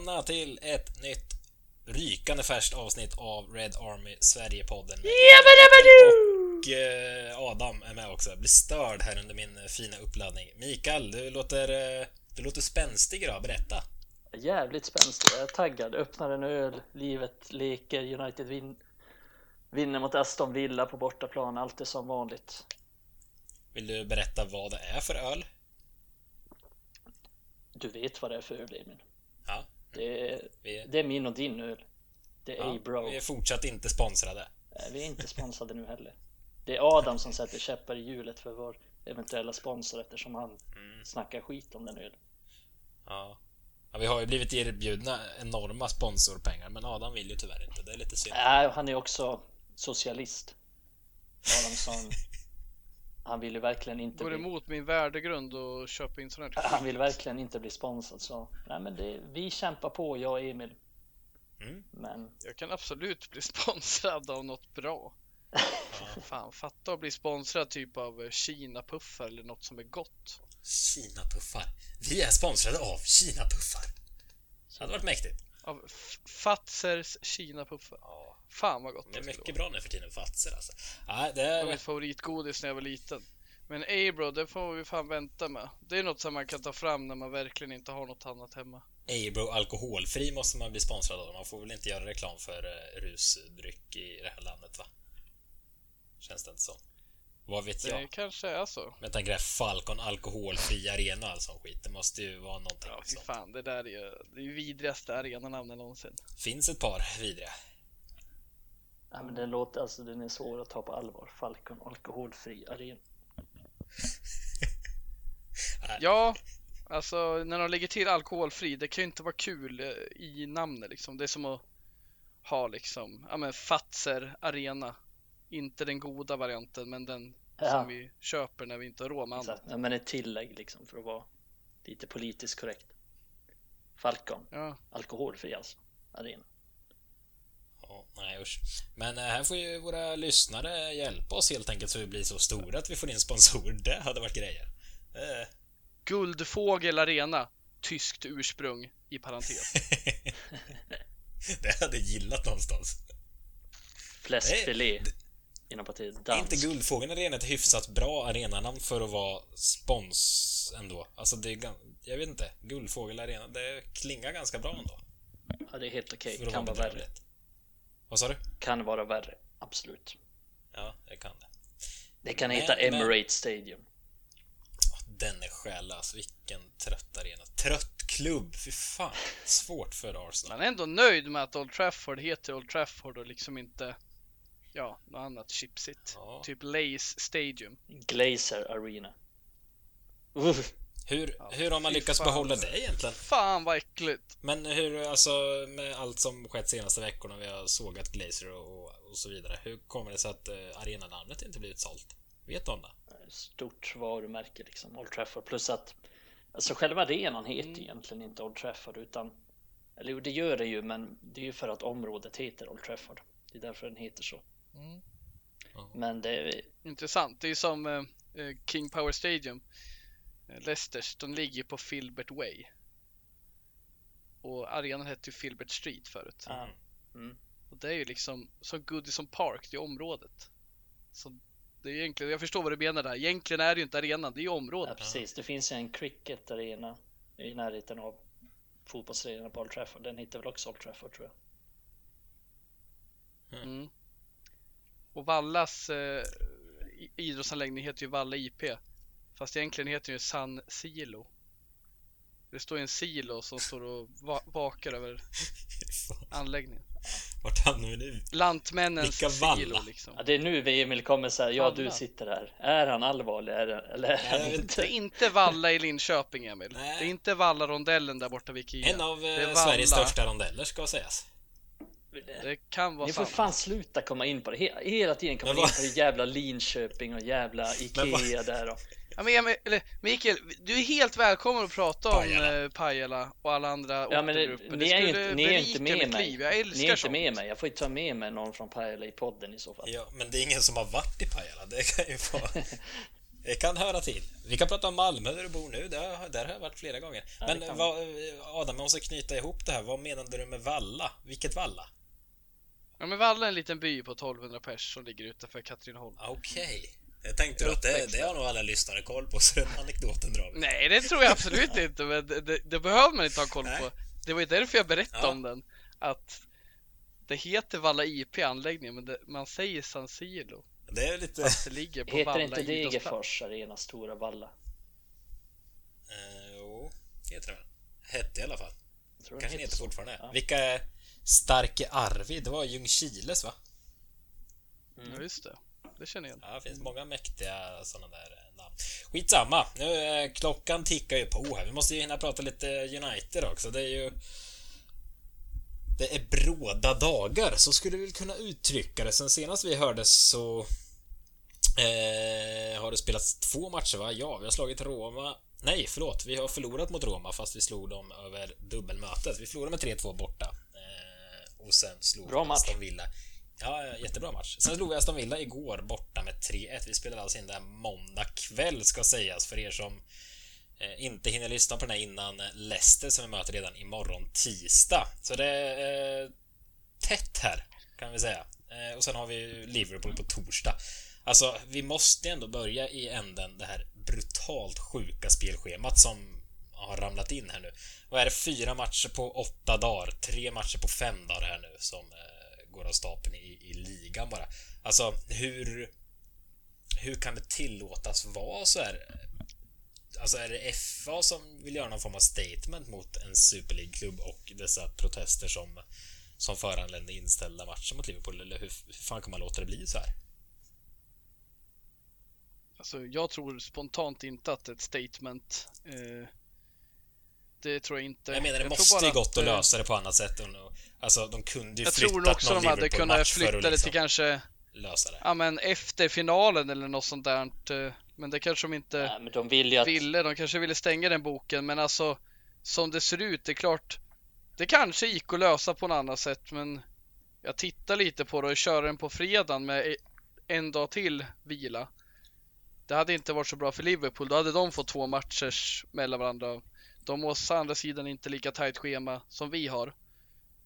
välkomna till ett nytt rykande färskt avsnitt av Red Army Sverige-podden. Och eh, Adam är med också. Jag blir störd här under min eh, fina uppladdning. Mikael, du låter, eh, du låter spänstig idag. Berätta. Jävligt spänstig. Jag är taggad. Öppnar en öl. Livet leker. United vin vinner mot Aston Villa på bortaplan. Allt är som vanligt. Vill du berätta vad det är för öl? Du vet vad det är för öl, Emil. Ja. Det är, Vi, det är min och din öl. Det är ja, A-Bro. vi är fortsatt inte sponsrade. Vi är inte sponsrade nu heller. Det är Adam som sätter käppar i hjulet för vår eventuella sponsor eftersom han Mm. snackar skit om den ölen. Ja. ja. Vi har ju blivit erbjudna enorma sponsorpengar, men Adam vill ju tyvärr inte. Det är lite synd. Nej, han är också socialist. Adamsson. Han vill ju verkligen inte Går bli, emot min värdegrund och köpa in sån här han vill verkligen inte bli sponsrad så. Nej men det, vi kämpar på jag och Emil. Mm. Men Jag kan absolut bli sponsrad av något bra. Fan, fatta att bli sponsrad typ av eh, Kina-puffar eller något som är gott. Kina-puffar. Vi är sponsrade av Kina-puffar. Det hade varit mäktigt. Av F- Fazers Kina-puffar. Ja, Fan vad gott det är det skulle mycket bra nu för tiden, Fatser alltså. Ja, det Det var är... mitt favoritgodis när jag var liten. Men A-bro, det får vi fan vänta med. Det är något som man kan ta fram när man verkligen inte har något annat hemma. Abro alkoholfri måste man bli sponsrad av. Man får väl inte göra reklam för eh, rusdryck i det här landet, va? Känns det inte så? Vad vet Det jag? kanske är så. Med tanke på Falcon alkoholfri arena och all sån skit. Det måste ju vara någonting. Ja, fy fan, det där är ju det är vidrigaste arenanamnet någonsin. Finns ett par vidriga. Nej men den låter, alltså den är svår att ta på allvar. Falcon alkoholfri arena. Ja, alltså när de lägger till alkoholfri, det kan ju inte vara kul eh, i namnet liksom. Det är som att ha liksom, ja men Fazer Arena. Inte den goda varianten, men den Ja. som vi köper när vi inte har råd med annat. Ja, men ett tillägg liksom för att vara lite politiskt korrekt. Falcon, Ja, alkoholfri alltså. Arena. Ja, nej usch. Men eh, här får ju våra lyssnare hjälpa oss helt enkelt så vi blir så stora att vi får in sponsorer. Det hade varit grejer. Eh, Guldfågel Arena. Tyskt ursprung i parentes. det hade jag gillat någonstans. Fläskfilé. Inom partiet Är dans. inte Guldfågeln Arena ett hyfsat bra arenanamn för att vara spons ändå? Alltså det är Jag vet inte. Guldfågel Arena, det klingar ganska bra ändå. Ja, det är helt okej. Att Kan vara värre. bedrövligt. Vad sa du? Kan vara värre. Absolut. Ja, det kan det. Det kan Men- heta men- Emirates Stadium. Den är själlös. Vilken trött arena. Trött klubb. Fy fan. Svårt för Arsenal. Man är ändå nöjd med att Old Trafford heter Old Trafford och liksom inte, ja, något annat chipsigt. Ja. Typ Lace Stadium. Glazer Arena. Uff. Hur, Ja, hur har man lyckats fan. behålla det egentligen? Fan vad äckligt! Men hur, alltså med allt som skett senaste veckorna, vi har sågat Glazer och, och, och så vidare. Hur kommer det sig att eh, arenanamnet inte blivit sålt? Vet du om det? Stort varumärke liksom. Old Trafford. Plus att alltså själva arenan heter Mm. egentligen inte Old Trafford utan eller jo, det gör det ju, men det är ju för att området heter Old Trafford. Det är därför den heter så. Mm. Men det är Intressant. Det är som eh, eh, King Power Stadium. Eh, Leicesters, de ligger på Filbert Way. Och arenan hette ju Filbert Street förut. Ja. Mm. Och det är ju liksom som Goodison Park, det är området. Så det är egentligen, jag förstår vad du menar där. Egentligen är det ju inte arenan, det är ju Ja, området. precis. Det finns ju en cricket arena i närheten av fotbollsarenan på Old Trafford. Den heter väl också Old Trafford tror jag. Mm. Och Vallas eh, idrottsanläggning heter ju Valla IP. Fast egentligen heter den ju San Silo. Det står ju en silo som står och va- vakar över anläggningen. Vart hamnar vi nu? Lantmännens Vilka Valla? silo liksom. Ja, det är nu vi Emil kommer säga ja du sitter här. Är han allvarlig? Är det, eller är han inte? Det är inte Valla i Linköping Emil. Nej. Det är inte Valla-rondellen där borta vid Ikea. En av Det är eh. Sveriges största rondeller ska sägas. Det kan vara Ni får sant. fan sluta komma in på det. He- Hela tiden komma in på det jävla Linköping och jävla Ikea där och... Ja, men, eller, Mikael, du är helt välkommen att prata om Pajala. eh, Pajala och alla andra Ja men uppe. ni är inte, ni är inte med mig. liv. Jag älskar Ni är inte sånt. med mig. Jag får ju ta med mig någon från Pajala i podden i så fall. Ja, men det är ingen som har varit i Pajala. Det kan ju vara... Det kan höra till. Vi kan prata om Malmö där du bor nu. Där, där har jag varit flera gånger. Ja, Men vad, Adam, jag måste knyta ihop det här. Vad menade du med Valla? Vilket Valla? Ja men Valla är en liten by på 1200 pers som ligger utanför Katrineholm. Okej. Jag tänkte att det, det har nog alla lyssnare koll på, så den anekdoten drar vi. Nej, det tror jag absolut inte, men det, det, det behöver man inte ha koll Nej. på. Det var ju därför jag berättade Ja. om den. Att det heter Valla IP anläggningen, men det, man säger San Siro. Det är lite... Fast det ligger på Heter Valla inte. Degerfors Arena Stora Valla? Eh, jo, heter det väl. Hette i alla fall. Tror den Kanske heter så. fortfarande. Ja. Vilka är Starke Arvid? Det var Ljungskiles, va? Ja, just det. Det känner jag igen. Ja, det finns många mäktiga sådana där eh, namn. Skitsamma. Nu, eh, klockan tickar ju på här. Vi måste ju hinna prata lite United också. Det är ju... Det är bråda dagar, så skulle vi väl kunna uttrycka det. Sen senast vi hördes så... Eh, har det spelats två matcher, va? Ja, vi har slagit Roma. Nej, förlåt. Vi har förlorat mot Roma fast vi slog dem över dubbelmötet. Vi förlorade med 3-2 borta. Eh, och sen slog Bra vi match. Aston Villa. Ja, jättebra match. Sen slog vi Aston Villa igår borta med 3-1. Vi spelade alltså in det här måndag kväll ska sägas för er som eh, inte hinner lyssna på den här innan eh, Leicester som vi möter redan imorgon tisdag. Så det är eh, tätt här kan vi säga. Och sen har vi Liverpool på torsdag. Alltså, vi måste ändå börja i änden det här brutalt sjuka spelschemat som har ramlat in här nu. Vad är det? Fyra matcher på åtta dagar, tre matcher på fem dagar här nu som går av stapeln i, i ligan bara. Alltså, hur... Hur kan det tillåtas vara så här? Alltså, är det FA som vill göra någon form av statement mot en Super League-klubb och dessa protester som, som föranledde inställda matcher mot Liverpool? Eller hur, hur fan kan man låta det bli så här? Alltså, jag tror spontant inte att ett statement. Eh, det tror jag inte. Jag menar, det tror måste bara ju gått att eh, lösa det på annat sätt. Och, alltså, de kunde ju Jag flyttat tror också någon de hade kunnat flytta att det liksom till kanske, lösa det. ja men efter finalen eller något sånt där. eh, Men det kanske de inte Nej, men de vill att... ville. De kanske ville stänga den boken, men alltså som det ser ut, det är klart. Det kanske gick att lösa på något annat sätt, men jag tittar lite på det och kör den på fredagen med en dag till vila. Det hade inte varit så bra för Liverpool. Då hade de fått två matchers mellan varandra. De har å andra sidan inte lika tajt schema som vi har.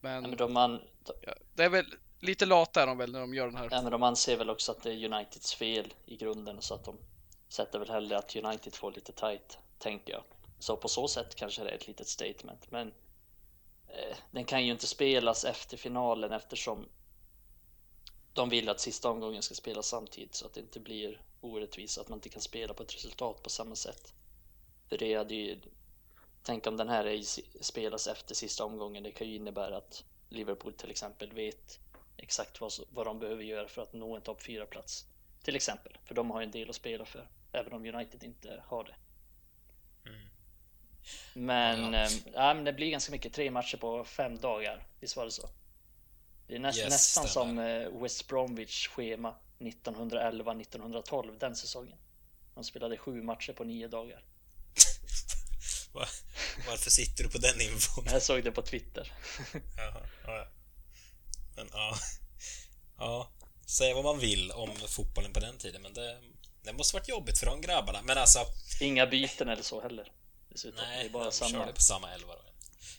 Men, Nej, men de, man, ja, det är väl lite lata är de väl när de gör den här. nej, men de anser väl också att det är Uniteds fel i grunden så att de sätter väl hellre att United får lite tight, tänker jag. Så på så sätt kanske det är ett litet statement, men eh, den kan ju inte spelas efter finalen eftersom de vill att sista omgången ska spelas samtidigt så att det inte blir orättvist att man inte kan spela på ett resultat på samma sätt. För det hade ju Tänk om den här spelas efter sista omgången. Det kan ju innebära att Liverpool till exempel vet exakt vad, vad de behöver göra för att nå en topp 4 plats. Till exempel, för de har en del att spela för, även om United inte har det. Mm. Men, Ja. ja, men det blir ganska mycket, tre matcher på fem dagar. Visst var det så? Det är näst, Yes, nästan som stämmer. eh, West Bromwich schema 1911-1912 den säsongen. De spelade sju matcher på nio dagar. Va- Varför sitter du på den infon? Jag såg det på Twitter. Jaha, ja. Men ja. Ja. Säga vad man vill om fotbollen på den tiden, men det, det måste varit jobbigt för de grabbarna. Men alltså, Inga byten eller så heller. Dessutom. det nej, är bara de samma. körde på samma elva då.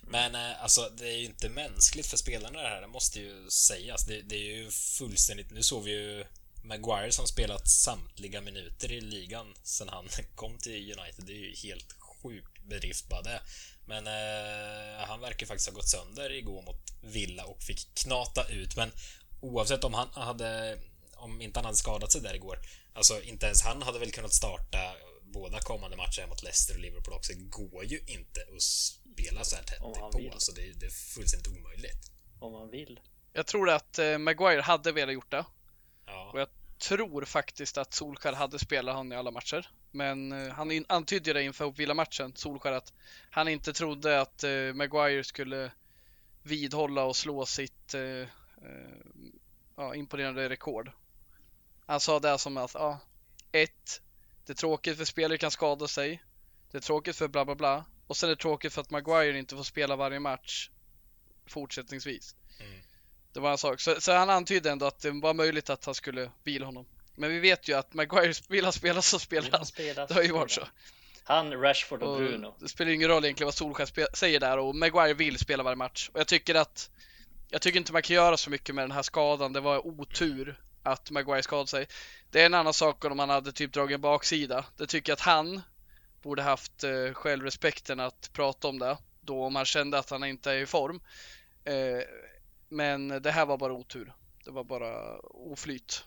Men eh, alltså, det är ju inte mänskligt för spelarna det här, det måste ju sägas. Det, det är ju fullständigt... Nu såg vi ju Maguire som spelat samtliga minuter i ligan sen han kom till United. Det är ju helt sjuk bedrift bara det. Men eh, han verkar faktiskt ha gått sönder igår mot Villa och fick knata ut. Men oavsett om han hade... Om inte han hade skadat sig där igår. Alltså, inte ens han hade väl kunnat starta båda kommande matcher mot Leicester och Liverpool också. Det går ju inte att spela så här tätt Om han på. vill. Alltså, det, det är fullständigt omöjligt. Om man vill. Jag tror att eh, Maguire hade velat gjort det. Ja. Och jag tror faktiskt att Solskär hade spelat honom i alla matcher. Men eh, han antydde det inför Villa-matchen, Solskär, att han inte trodde att eh, Maguire skulle vidhålla och slå sitt eh, eh, ja, imponerande rekord. Han sa det som att, ja, ett, det är tråkigt för spelare kan skada sig. Det är tråkigt för bla bla bla. Och sen är det tråkigt för att Maguire inte får spela varje match fortsättningsvis. Mm. Det var en sak. Så, så han antydde ändå att det var möjligt att han skulle vila honom. Men vi vet ju att Maguire vill han spela så spelar han. Spela, Det har ju varit så. Han, Rashford och, Och Bruno. det spelar ingen roll egentligen vad Solskjaer säger där och Maguire vill spela varje match. Och jag tycker att jag tycker inte man kan göra så mycket med den här skadan. Det var otur att Maguire skadade sig. Det är en annan sak om han hade typ dragit en baksida. Det tycker jag att han borde haft eh, självrespekten att prata om det då om han kände att han inte är i form. Eh, men det här var bara otur. Det var bara oflyt.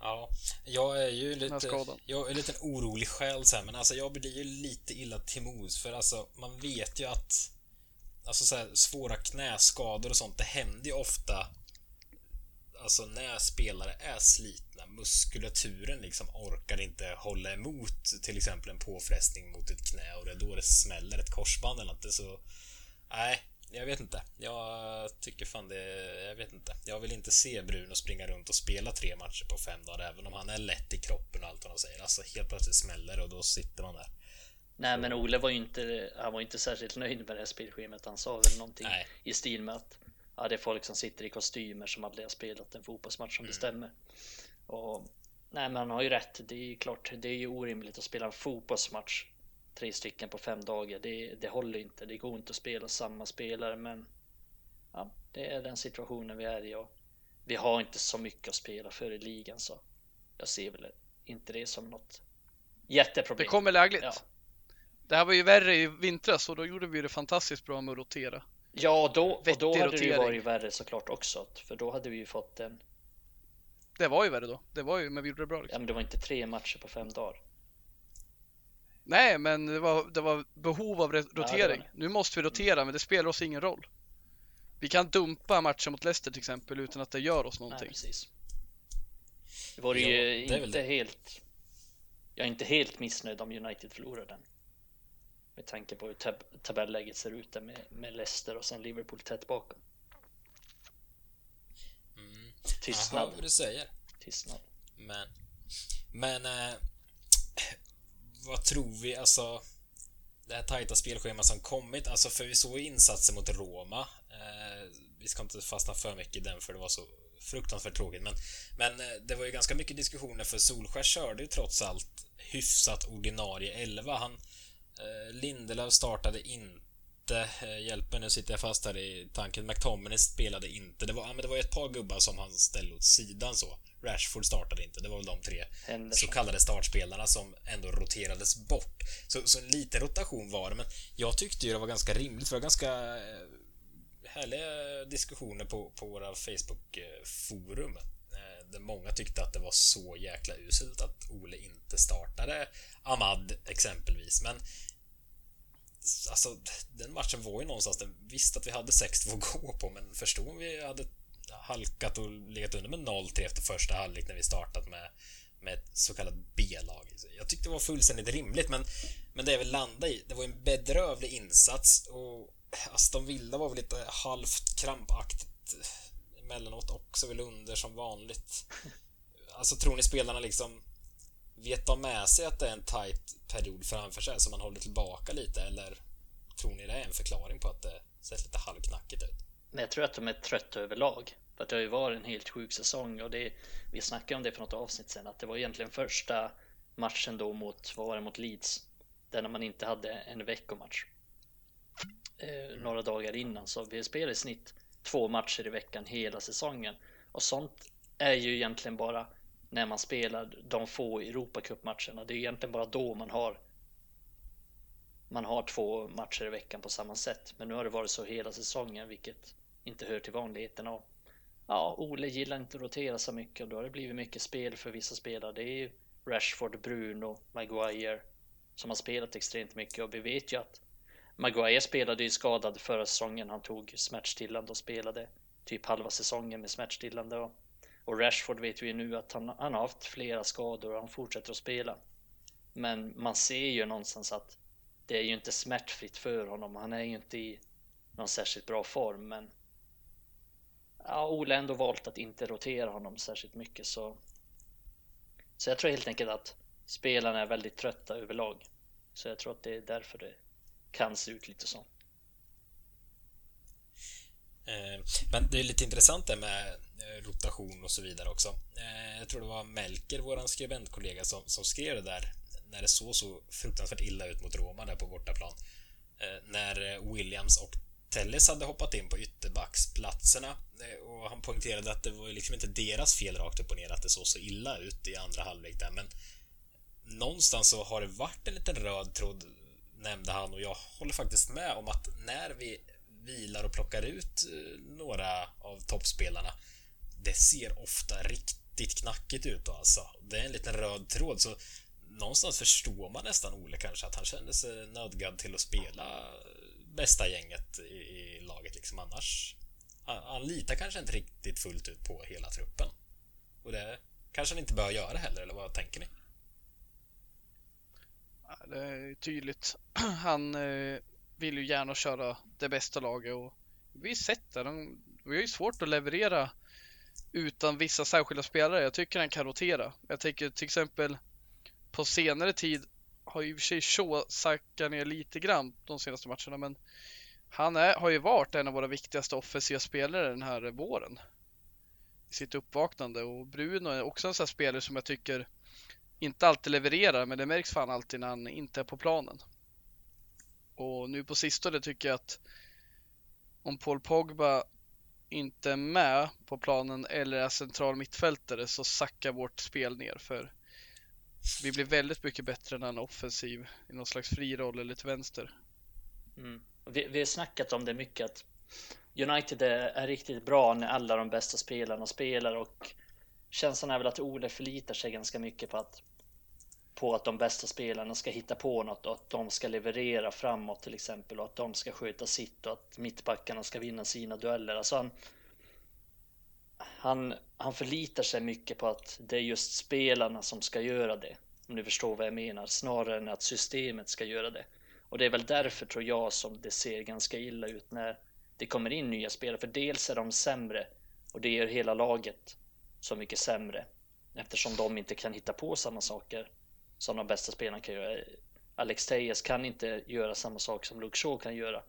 Ja, jag är ju lite... Jag är en liten orolig själ så här, men alltså jag blir ju lite illa till mods för alltså man vet ju att alltså så här, svåra knäskador och sånt, det händer ju ofta alltså när spelare är slitna, muskulaturen liksom orkar inte hålla emot till exempel en påfrestning mot ett knä och det är då det smäller ett korsband eller något. Så nej, jag vet inte. Jag tycker fan det... Jag vet inte. Jag vill inte se Bruno springa runt och spela tre matcher på fem dagar, även om han är lätt i kroppen och allt vad de säger. Alltså helt plötsligt smäller det och då sitter man där. Nej men Ole var ju inte, han var inte särskilt nöjd med det här spelschemat. Han sa väl någonting Nej. i stil med att ja, det är folk som sitter i kostymer som aldrig har spelat en fotbollsmatch som bestämmer. Och, nej men han har ju rätt. Det är ju klart, det är ju orimligt att spela en fotbollsmatch tre stycken på fem dagar. Det, det håller inte. Det går inte att spela samma spelare men ja, det är den situationen vi är i och vi har inte så mycket att spela för i ligan så jag ser väl inte det som något jätteproblem. Det kommer lägligt. Ja. Det här var ju värre i vintras och då gjorde vi det fantastiskt bra med att rotera. Ja, då, och då hade det ju rotering. varit värre såklart också. För då hade vi ju fått en... Det var ju värre då. Det var ju, men vi gjorde det bra Ja, liksom. men det var inte tre matcher på fem dagar. Nej, men det var, det var behov av rotering. det. Nu måste vi rotera, men det spelar oss ingen roll. Vi kan dumpa matchen mot Leicester till exempel utan att det gör oss Nej, någonting. precis. Det var ju Ja, det inte det. helt... Jag är inte helt missnöjd om United förlorar den. Med tanke på hur tab tabelläget ser ut där med, med Leicester och sen Liverpool tätt bakom. Mm. Tystnad. Jaha, vad du säger. Tystnad. Men, men eh, vad tror vi, alltså det här tajta spelschemat som kommit, alltså för vi såg ju insatser mot Roma. Eh, vi ska inte fastna för mycket i den för det var så fruktansvärt tråkigt, men, men eh, det var ju ganska mycket diskussioner för Solskär körde ju trots allt hyfsat ordinarie 11. Han, eh, Lindelöf startade inte, eh, hjälp mig nu sitter jag fast här i tanken, McTominay spelade inte. Det var, ja, men det var ju ett par gubbar som han ställde åt sidan så. Rashford startade inte, det var väl de tre så kallade startspelarna som ändå roterades bort. Så, så en liten rotation var det, men jag tyckte ju det var ganska rimligt. för Det var ganska eh, härliga diskussioner på, på våra Facebook-forum. eh, Där många tyckte att det var så jäkla uselt att Ole inte startade Ahmad exempelvis. Men alltså, den matchen var ju någonstans den Visst att vi hade 6-2 att gå på, men förstå om vi hade halkat och legat under med 0-3 efter första halvlek när vi startat med, med ett så kallat B-lag. Jag tyckte det var fullständigt rimligt, men, men det jag vill landa i, det var en bedrövlig insats och Aston Villa var väl lite halvt krampaktigt emellanåt också väl under som vanligt. Alltså tror ni spelarna liksom vet de med sig att det är en tight period framför sig så man håller tillbaka lite eller tror ni det är en förklaring på att det sett lite halvknackigt ut? Men jag tror att de är trötta överlag. För att det har ju varit en helt sjuk säsong och det, vi snackade om det för något avsnitt sen att det var egentligen första matchen då mot, vad var det, mot Leeds. Där man inte hade en veckomatch. Eh, några dagar innan så vi spelar i snitt två matcher i veckan hela säsongen. Och sånt är ju egentligen bara när man spelar de få Europacupmatcherna. Det är egentligen bara då man har man har två matcher i veckan på samma sätt. Men nu har det varit så hela säsongen, vilket inte hör till vanligheterna. Och, ja, Ole gillar inte att rotera så mycket och då har det blivit mycket spel för vissa spelare. Det är ju Rashford, Bruno, Maguire som har spelat extremt mycket och vi vet ju att Maguire spelade ju skadad förra säsongen. Han tog smärtstillande och spelade typ halva säsongen med smärtstillande. Och, och Rashford vet vi ju nu att han, han har haft flera skador och han fortsätter att spela. Men man ser ju någonstans att det är ju inte smärtfritt för honom. Han är ju inte i någon särskilt bra form, men ja, Ole har ändå valt att inte rotera honom särskilt mycket så. Så jag tror helt enkelt att spelarna är väldigt trötta överlag. Så jag tror att det är därför det kan se ut lite så. Eh, men det är lite intressant det med eh, rotation och så vidare också. Eh, jag tror det var Melker, våran skribentkollega, som, som skrev det där när det såg så fruktansvärt illa ut mot Roma där på bortaplan. När Williams och Telles hade hoppat in på ytterbacksplatserna eh, och han poängterade att det var liksom inte deras fel rakt upp och ner att det såg så illa ut i andra halvlek där, men någonstans så har det varit en liten röd tråd, nämnde han, och jag håller faktiskt med om att när vi vilar och plockar ut eh, några av toppspelarna, det ser ofta riktigt knackigt ut då alltså. Det är en liten röd tråd, så någonstans förstår man nästan Ole kanske att han kände sig nödgad till att spela bästa gänget i, i laget liksom annars. Han, han litar kanske inte riktigt fullt ut på hela truppen. Och det kanske han inte bör göra heller, eller vad tänker ni? Det är tydligt. Han eh, vill ju gärna köra det bästa laget och vi har sett det. De, vi har ju svårt att leverera utan vissa särskilda spelare. Jag tycker han kan rotera. Jag tänker till exempel på senare tid har ju i och för sig Shaw sackat ner lite grann de senaste matcherna, men han är, har ju varit en av våra viktigaste offensiva spelare den här våren. I sitt uppvaknande och Bruno är också en sån här spelare som jag tycker inte alltid levererar, men det märks fan alltid när han inte är på planen. Och nu på sistone tycker jag att om Paul Pogba inte är med på planen eller är central mittfältare så sackar vårt spel ner för vi blir väldigt mycket bättre när han är offensiv i någon slags fri roll eller till vänster. Mm. Vi, vi har snackat om det mycket att United är, är, riktigt bra när alla de bästa spelarna spelar och känslan är väl att Ole förlitar sig ganska mycket på att på att de bästa spelarna ska hitta på något och att de ska leverera framåt till exempel och att de ska sköta sitt och att mittbackarna ska vinna sina dueller. Alltså han, han, han förlitar sig mycket på att det är just spelarna som ska göra det. Om ni förstår vad jag menar, snarare än att systemet ska göra det. Och det är väl därför tror jag som det ser ganska illa ut när det kommer in nya spelare. För dels är de sämre och det gör hela laget så mycket sämre eftersom de inte kan hitta på samma saker som de bästa spelarna kan göra. Alex Tejes kan inte göra samma sak som Luke Shaw kan göra.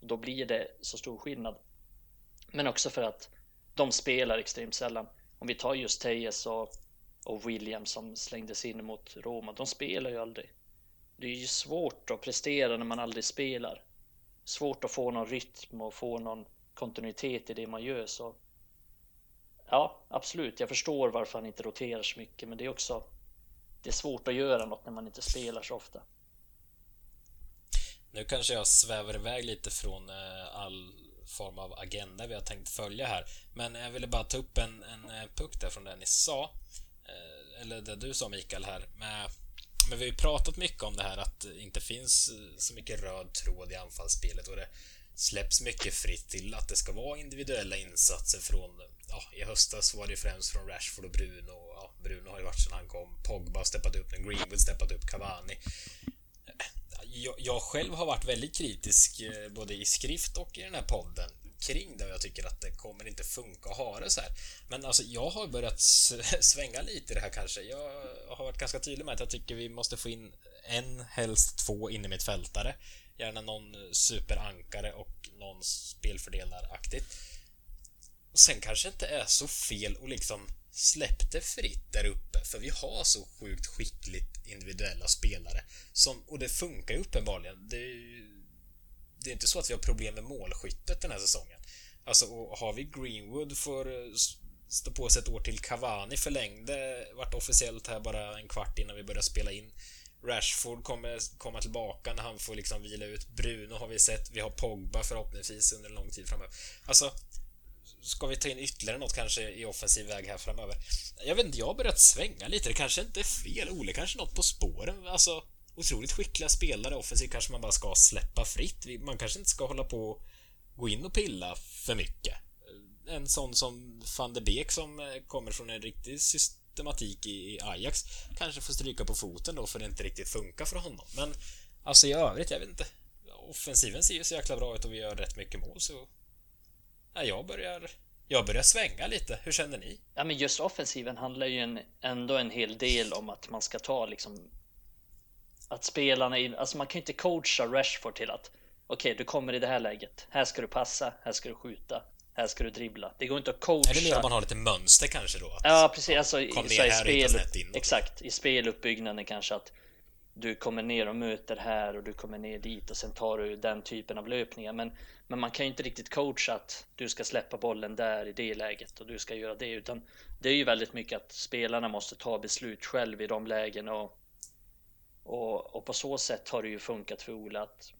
Och då blir det så stor skillnad. Men också för att de spelar extremt sällan. Om vi tar just Tejes och, och Williams som slängdes in mot Roma. De spelar ju aldrig. Det är ju svårt att prestera när man aldrig spelar. Svårt att få någon rytm och få någon kontinuitet i det man gör. Så ja, absolut. Jag förstår varför han inte roterar så mycket, men det är också det är svårt att göra något när man inte spelar så ofta. Nu kanske jag svävar iväg lite från eh, all form av agenda vi har tänkt följa här. Men jag ville bara ta upp en, en eh, puck där från det ni sa. Eh, eller det du sa Mikael här. Med, men vi har ju pratat mycket om det här att det inte finns eh, så mycket röd tråd i anfallsspelet och det släpps mycket fritt till att det ska vara individuella insatser från ja, i höstas var det främst från Rashford och Bruno. Ja, Bruno har ju varit sedan han kom. Pogba har steppat upp, Greenwood steppat upp, Cavani. Jag, jag, själv har varit väldigt kritisk eh, både i skrift och i den här podden kring det och jag tycker att det kommer inte funka att ha det så här. Men alltså, jag har börjat svänga lite i det här kanske. Jag har varit ganska tydlig med att jag tycker vi måste få in en, helst två in i mitt fältare. Gärna någon superankare och någon spelfördelaraktigt. Och sen kanske inte är så fel att liksom släpp det fritt där uppe för vi har så sjukt skickligt individuella spelare som, och det funkar ju uppenbarligen. Det är, det är inte så att vi har problem med målskyttet den här säsongen. Alltså, har vi Greenwood för eh, stå på sig ett år till Cavani förlängde, vart officiellt här bara en kvart innan vi började spela in. Rashford kommer komma tillbaka när han får liksom vila ut. Bruno har vi sett. Vi har Pogba förhoppningsvis under en lång tid framöver. Alltså, ska vi ta in ytterligare något kanske i offensiv väg här framöver? Jag vet inte, jag har börjat svänga lite. Det kanske inte är fel. Ole kanske något på spåren. Alltså, otroligt skickliga spelare. Offensivt kanske man bara ska släppa fritt. Man kanske inte ska hålla på och gå in och pilla för mycket. En sån som van de Beek som eh, kommer från en riktig systematik i Ajax kanske får stryka på foten då för det inte riktigt funkar för honom. Men alltså i övrigt, jag vet inte. Offensiven ser ju så jäkla bra ut och vi gör rätt mycket mål så jag börjar jag börjar svänga lite. Hur känner ni? Ja, men just offensiven handlar ju en, ändå en hel del om att man ska ta liksom att spelarna, in, alltså man kan ju inte coacha Rashford till att okej, okay, du kommer i det här läget. Här ska du passa, här ska du skjuta. här ska du dribbla. Det går inte att coacha. Är det mer om man har lite mönster kanske då? Ja, precis. Alltså, kom ner här och hitta spel, snett in. exakt. I speluppbyggnaden kanske att du kommer ner och möter här och du kommer ner dit och sen tar du den typen av löpningar. Men, men man kan ju inte riktigt coacha att du ska släppa bollen där i det läget och du ska göra det. Utan det är ju väldigt mycket att spelarna måste ta beslut själv i de lägena. Och, och, och på så sätt har det ju funkat för Ola att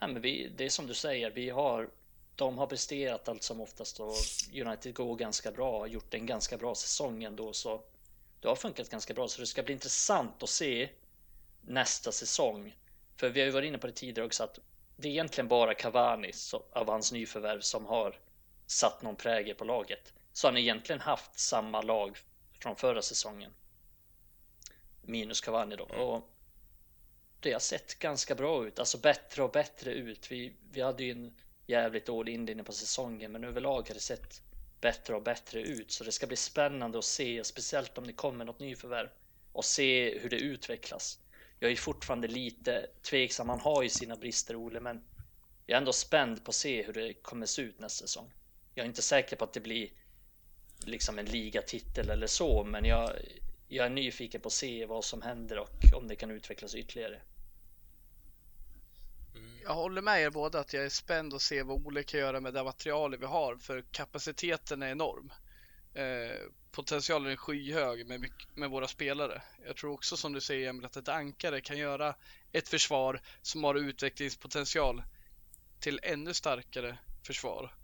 nej, men vi, det är som du säger, vi har de har presterat allt som oftast och United går ganska bra, har gjort en ganska bra säsong ändå så det har funkat ganska bra så det ska bli intressant att se nästa säsong. För vi har ju varit inne på det tidigare också att det är egentligen bara Cavani av hans nyförvärv som har satt någon prägel på laget. Så har han egentligen haft samma lag från förra säsongen. Minus Cavani då. Och det har sett ganska bra ut, alltså bättre och bättre ut. Vi, vi hade ju en jävligt dålig inledning på säsongen, men överlag har det sett bättre och bättre ut. Så det ska bli spännande att se, speciellt om det kommer något nyförvärv och se hur det utvecklas. Jag är fortfarande lite tveksam. Han har ju sina brister, Ole, men jag är ändå spänd på att se hur det kommer se ut nästa säsong. Jag är inte säker på att det blir liksom en ligatitel eller så, men jag, jag är nyfiken på att se vad som händer och om det kan utvecklas ytterligare. Jag håller med er båda att jag är spänd att se vad Ole kan göra med det materialet vi har för kapaciteten är enorm. Eh, potentialen är skyhög med, med våra spelare. Jag tror också som du säger Emil att ett ankare kan göra ett försvar som har utvecklingspotential till ännu starkare försvar.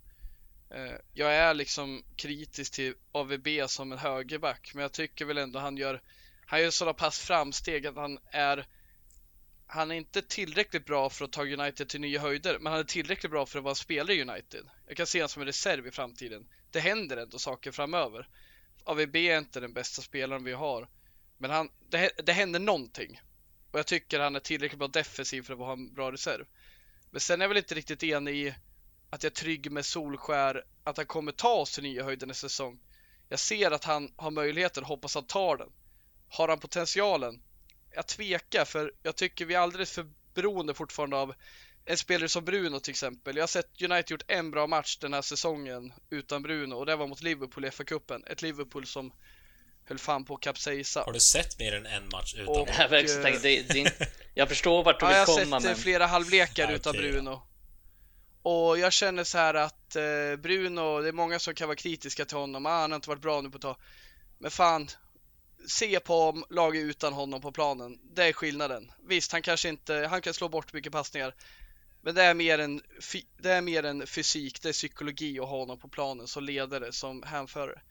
Eh, jag är liksom kritisk till AVB som en högerback men jag tycker väl ändå han gör han gör sådana pass framsteg att han är han är inte tillräckligt bra för att ta United till nya höjder, men han är tillräckligt bra för att vara spelare i United. Jag kan se honom som en reserv i framtiden. Det händer ändå saker framöver. AVB är inte den bästa spelaren vi har, men han, det, det händer någonting. Och jag tycker han är tillräckligt bra defensiv för att ha en bra reserv. Men sen är jag väl inte riktigt enig i att jag är trygg med Solskär, att han kommer ta oss till nya höjder nästa säsong. Jag ser att han har möjligheten, hoppas han tar den. Har han potentialen? jag tvekar för jag tycker vi är alldeles för beroende fortfarande av en spelare som Bruno till exempel. Jag har sett United gjort en bra match den här säsongen utan Bruno och det var mot Liverpool i FA-cupen. Ett Liverpool som höll fan på att kapsejsa. Har du sett mer än en match utan och, jag, det, det, jag förstår vart du vill ja, komma. Jag har sett men... flera halvlekar okay, utan Bruno. Och jag känner så här att eh, Bruno, det är många som kan vara kritiska till honom. Ah, han har inte varit bra nu på ett tag. Men fan, se på laget utan honom på planen. Det är skillnaden. Visst, han kanske inte, han kan slå bort mycket passningar. Men det är mer en, det är mer en fysik, det är psykologi att ha honom på planen som ledare, som hänförare.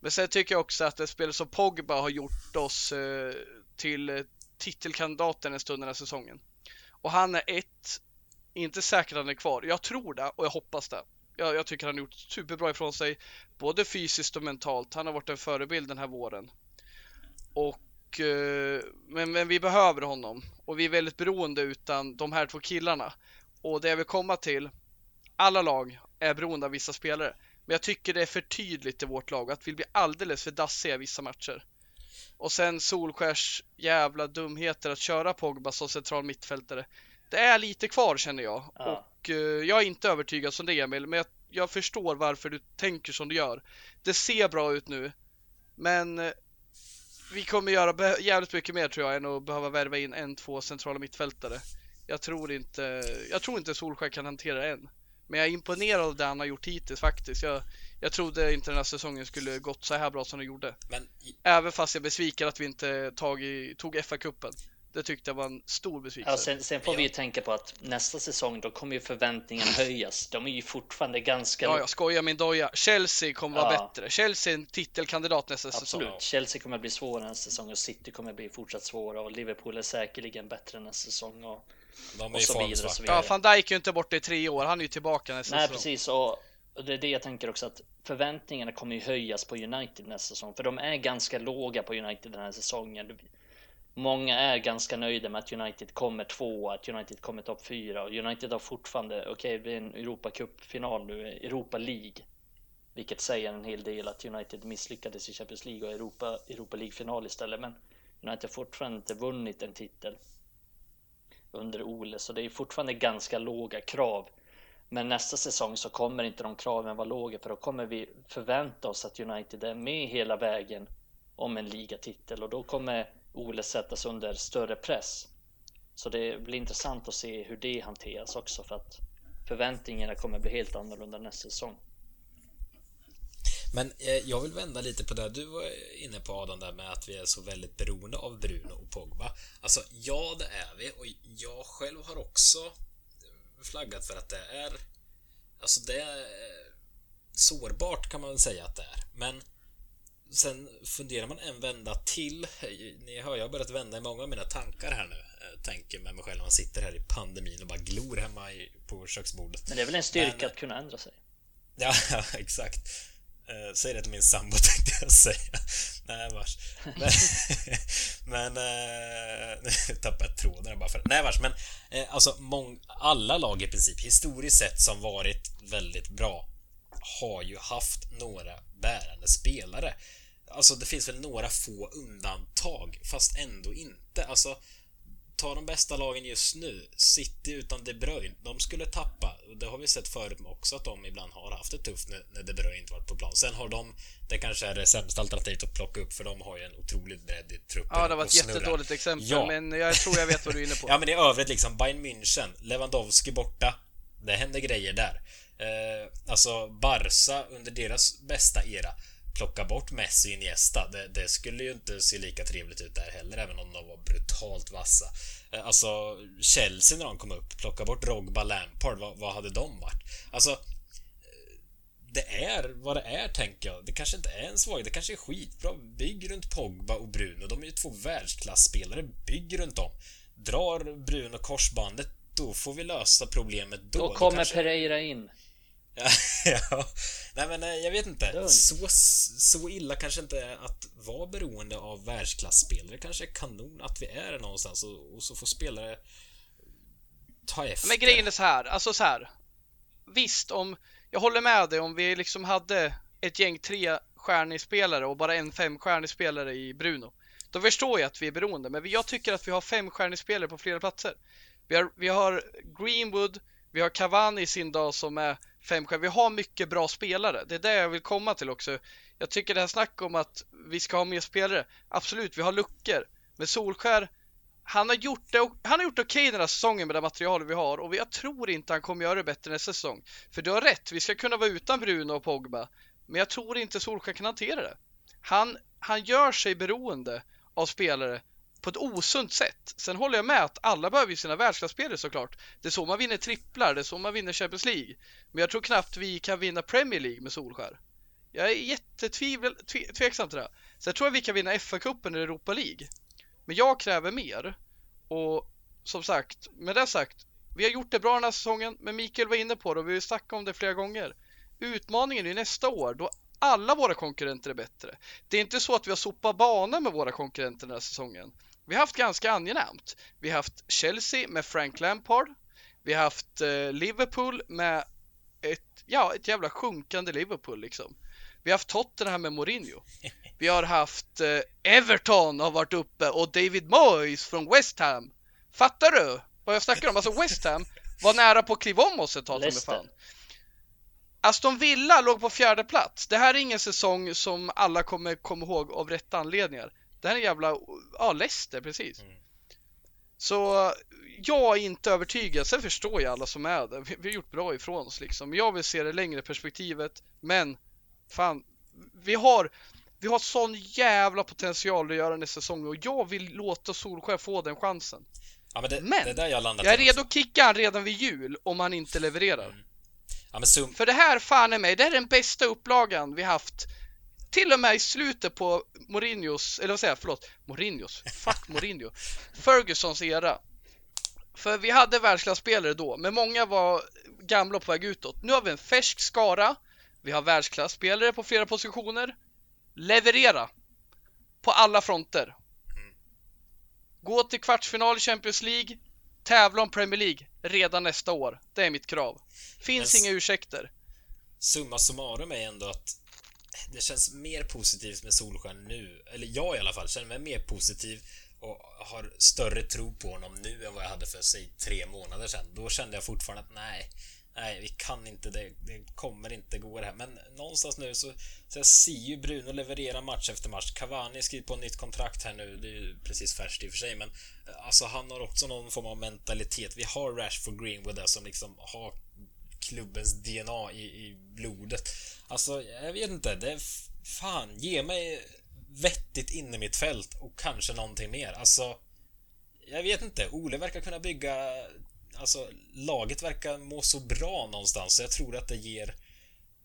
Men sen tycker jag också att ett spel som Pogba har gjort oss eh, till eh, titelkandidaten en stund den här säsongen. Och han är ett, inte säkert att han är kvar. Jag tror det och jag hoppas det. Jag, jag tycker han har gjort superbra ifrån sig, både fysiskt och mentalt. Han har varit en förebild den här våren. Och, eh, men, men vi behöver honom och vi är väldigt beroende utan de här två killarna. Och det jag vill komma till, alla lag är beroende av vissa spelare. Men jag tycker det är för tydligt i vårt lag att vi blir alldeles för dassiga i vissa matcher. Och sen Solskärs jävla dumheter att köra Pogba som central mittfältare. Det är lite kvar känner jag. Ja. Och uh, jag är inte övertygad som det Emil, men jag, jag, förstår varför du tänker som du gör. Det ser bra ut nu, men uh, vi kommer göra jävligt mycket mer tror jag än att behöva värva in en, två centrala mittfältare. Jag tror inte, jag tror inte Solskjaer kan hantera det än. Men jag är imponerad av det han har gjort hittills faktiskt. Jag, jag trodde inte den här säsongen skulle gått så här bra som den gjorde. Men... Även fast jag är besviken att vi inte tag i, tog FA-cupen. Det tyckte jag var en stor besvikelse. Ja, sen, sen får vi ju tänka på att nästa säsong då kommer ju förväntningarna höjas. De är ju fortfarande ganska... Ja, jag skojar min doja. Chelsea kommer vara ja. bättre. Chelsea är en titelkandidat nästa Absolut. säsong. Absolut. Chelsea kommer bli svårare nästa säsong och City kommer bli fortsatt svåra och Liverpool är säkerligen bättre nästa säsong och, De är och så, vidare, så vidare. Ja, van Dijk är ju inte borta i tre år. Han är ju tillbaka nästa Nej, säsong. Nej, precis. Och det är det jag tänker också att förväntningarna kommer ju höjas på United nästa säsong, för de är ganska låga på United den här säsongen. Många är ganska nöjda med att United kommer två, att United kommer topp fyra och United har fortfarande, okej okay, det är en Europacup-final nu, Europa League. Vilket säger en hel del att United misslyckades i Champions League och Europa, Europa League-final istället. Men United har fortfarande inte vunnit en titel under Ole, så det är fortfarande ganska låga krav. Men nästa säsong så kommer inte de kraven vara låga för då kommer vi förvänta oss att United är med hela vägen om en ligatitel och då kommer Ole sättas under större press. Så det blir intressant att se hur det hanteras också för att förväntningarna kommer bli helt annorlunda nästa säsong. Men eh, jag vill vända lite på det du var inne på Adam, där med att vi är så väldigt beroende av Bruno och Pogba. Alltså, ja, det är vi och jag själv har också flaggat för att det är... Alltså, det är sårbart kan man väl säga att det är. Men sen funderar man en vända till. Ni hör, jag har börjat vända i många av mina tankar här nu. Jag tänker med mig själv när man sitter här i pandemin och bara glor hemma på köksbordet. Men det är väl en styrka Men, att kunna ändra sig? Ja, ja exakt. Eh, säg det till min sambo tänkte jag säga. Nej, vars. Men, men eh, nu tappade jag tråden bara för Nej, vars. Men eh, alltså, mång, alla lag i princip, historiskt sett, som varit väldigt bra har ju haft några bärande spelare. Alltså, det finns väl några få undantag, fast ändå inte. Alltså, ta de bästa lagen just nu. City utan De Bruyne, de skulle tappa. Det har vi sett förut också att de ibland har haft det tufft när De Bruyne inte varit på plan. Sen har de, det kanske är det sämsta alternativet att plocka upp för de har ju en otroligt bredd i truppen. Ja, det var ett jättedåligt exempel, ja. men jag tror jag vet vad du är inne på. ja, men i övrigt liksom Bayern München, Lewandowski borta. Det händer grejer där. Eh, alltså Barca under deras bästa era plocka bort Messi och Iniesta, det, det, skulle ju inte se lika trevligt ut där heller, även om de var brutalt vassa. Eh, alltså, Chelsea när de kom upp, plocka bort Drogba, Lampard, vad, vad hade de varit? Alltså, eh, det är vad det är, tänker jag. Det kanske inte är en svaghet, det kanske är skitbra. Bygg runt Pogba och Bruno, de är ju två världsklasspelare. Bygg runt dem. Drar Bruno korsbandet, då får vi lösa problemet då. Då kommer då kanske... Pereira in. ja, nej men eh, jag vet inte. Så, så illa kanske inte att vara beroende av världsklasspelare. kanske är kanon att vi är någonstans och, och så får spelare ta efter. Men grejen är så här, alltså så här. Visst, om jag håller med dig om vi liksom hade ett gäng tre stjärnig spelare och bara en femstjärnig spelare i Bruno. Då förstår jag att vi är beroende, men jag tycker att vi har femstjärnig spelare på flera platser. Vi har, vi har Greenwood, vi har Cavani i sin dag som är femstjärnig. Vi har mycket bra spelare. Det är det jag vill komma till också. Jag tycker det här snacket om att vi ska ha mer spelare. Absolut, vi har luckor. Men Solskär, han har gjort det, han har gjort okej okay den här säsongen med det material vi har och jag tror inte han kommer göra det bättre nästa säsong. För du har rätt, vi ska kunna vara utan Bruno och Pogba. Men jag tror inte Solskär kan hantera det. Han, han gör sig beroende av spelare på ett osunt sätt. Sen håller jag med att alla behöver ju sina världsklasspelare såklart. Det är så man vinner tripplar, det är så man vinner Champions League. Men jag tror knappt vi kan vinna Premier League med Solskär. Jag är jättetveksam till det. Sen tror jag vi kan vinna FA-cupen eller Europa League. Men jag kräver mer. Och som sagt, med det sagt, vi har gjort det bra den här säsongen, men Mikael var inne på det och vi har snackat om det flera gånger. Utmaningen är nästa år då alla våra konkurrenter är bättre. Det är inte så att vi har sopat banan med våra konkurrenter den här säsongen. Vi har haft ganska angenämt. Vi har haft Chelsea med Frank Lampard. Vi har haft eh, Liverpool med ett, ja, ett jävla sjunkande Liverpool liksom. Vi har haft Tottenham med Mourinho. Vi har haft eh, Everton har varit uppe och David Moyes från West Ham. Fattar du vad jag snackar om? Alltså West Ham var nära på att kliva om oss ett tag med fan. Aston Villa låg på fjärde plats. Det här är ingen säsong som alla kommer komma ihåg av rätt anledningar. Det här är jävla, ja Leicester precis. Mm. Så jag är inte övertygad. Sen förstår jag alla som är där. Vi, vi har gjort bra ifrån oss liksom. Jag vill se det längre perspektivet. Men fan, vi har, vi har sån jävla potential att göra nästa säsong och jag vill låta Solskär få den chansen. Ja, men det, men det där jag, jag är redo att kicka han redan vid jul om han inte levererar. Mm. Ja. För det här, fan är mig, det är den bästa upplagan vi haft till och med i slutet på Mourinhos, eller vad säger jag, förlåt, Mourinhos, fuck Mourinho, Fergusons era. För vi hade världsklasspelare då, men många var gamla och på väg utåt. Nu har vi en färsk skara, vi har världsklasspelare på flera positioner. Leverera! På alla fronter. Gå till kvartsfinal i Champions League, tävla om Premier League redan nästa år. Det är mitt krav. Finns men, inga ursäkter. Summa summarum är ändå att det känns mer positivt med Solskjaer nu. Eller jag i alla fall känner mig mer positiv och har större tro på honom nu än vad jag hade för, säg, tre månader sedan. Då kände jag fortfarande att nej, nej, vi kan inte, det, det kommer inte gå det här. Men någonstans nu så, så jag ser ju Bruno leverera match efter match. Cavani skriver på ett nytt kontrakt här nu, det är ju precis färskt i och för sig, men eh, alltså han har också någon form av mentalitet. Vi har Rashford Greenwood där som liksom har klubbens DNA i, i blodet. Alltså, jag vet inte, det är fan, ge mig vettigt inne mitt fält och kanske någonting mer. Alltså, jag vet inte. Ole verkar kunna bygga... Alltså, laget verkar må så bra någonstans, så jag tror att det ger...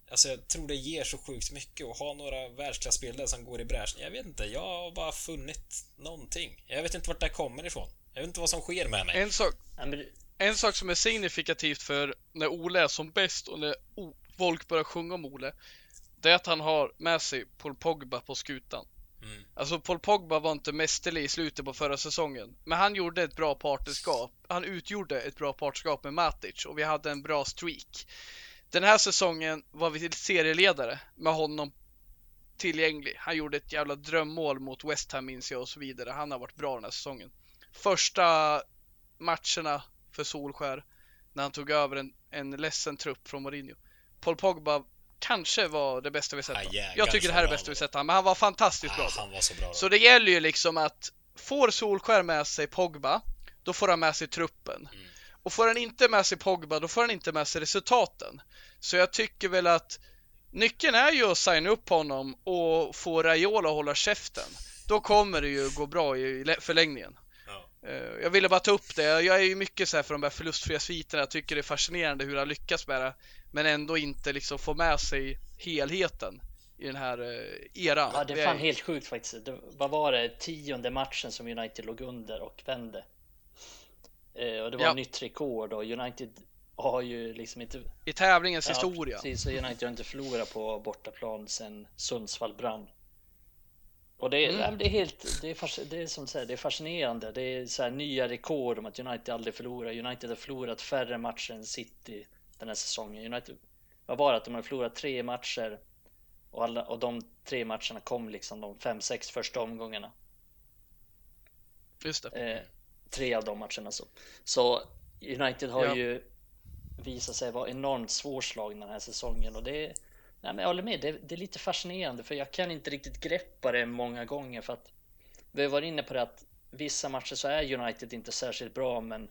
Alltså, jag tror det ger så sjukt mycket att ha några världsklasspelare som går i bräschen. Jag vet inte, jag har bara funnit någonting. Jag vet inte vart det kommer ifrån. Jag vet inte vad som sker med mig. En sak, en sak som är signifikativt för när Ole är som bäst och när folk börjar sjunga om Ole, det är att han har med sig Paul Pogba på skutan. Mm. Alltså Paul Pogba var inte mästerlig i slutet på förra säsongen. Men han gjorde ett bra partnerskap. Han utgjorde ett bra partnerskap med Matic och vi hade en bra streak. Den här säsongen var vi serieledare med honom tillgänglig. Han gjorde ett jävla drömmål mot West Ham minns jag och så vidare. Han har varit bra den här säsongen. Första matcherna för Solskär när han tog över en, en ledsen trupp från Mourinho. Paul Pogba kanske var det bästa vi sett ah, yeah, Jag tycker det här är det bästa vi sett men han var fantastiskt ah, bra. Han var så bra. Så det gäller ju liksom att får Solskär med sig Pogba, då får han med sig truppen. Mm. Och får han inte med sig Pogba, då får han inte med sig resultaten. Så jag tycker väl att nyckeln är ju att signa upp honom och få Raiola att hålla käften. Då kommer det ju gå bra i förlängningen. Eh, jag ville bara ta upp det. Jag är ju mycket så här för de här förlustfria sviterna. Jag tycker det är fascinerande hur han lyckas med det. Men ändå inte liksom få med sig helheten i den här eh, eran. Ja, det är fan helt sjukt faktiskt. Det, vad var det? Tionde matchen som United låg under och vände. Eh, och det var ja. nytt rekord och United har ju liksom inte... I tävlingens ja, historia. Precis, så United har inte förlorat på bortaplan sedan Sundsvall brann. Och det, mm. det är helt, det är, det är som säger, det är fascinerande. Det är så här nya rekord om att United aldrig förlorar. United har förlorat färre matcher än City den här säsongen. United, vad var det att de har förlorat tre matcher och, alla, och de tre matcherna kom liksom de fem, sex första omgångarna. Just det. Eh, tre av de matcherna så. Så United har ja. ju visat sig vara enormt svårslagna den här säsongen och det Nej, men jag håller med. Det, det, är lite fascinerande för jag kan inte riktigt greppa det många gånger för att vi har varit inne på det att vissa matcher så är United inte särskilt bra, men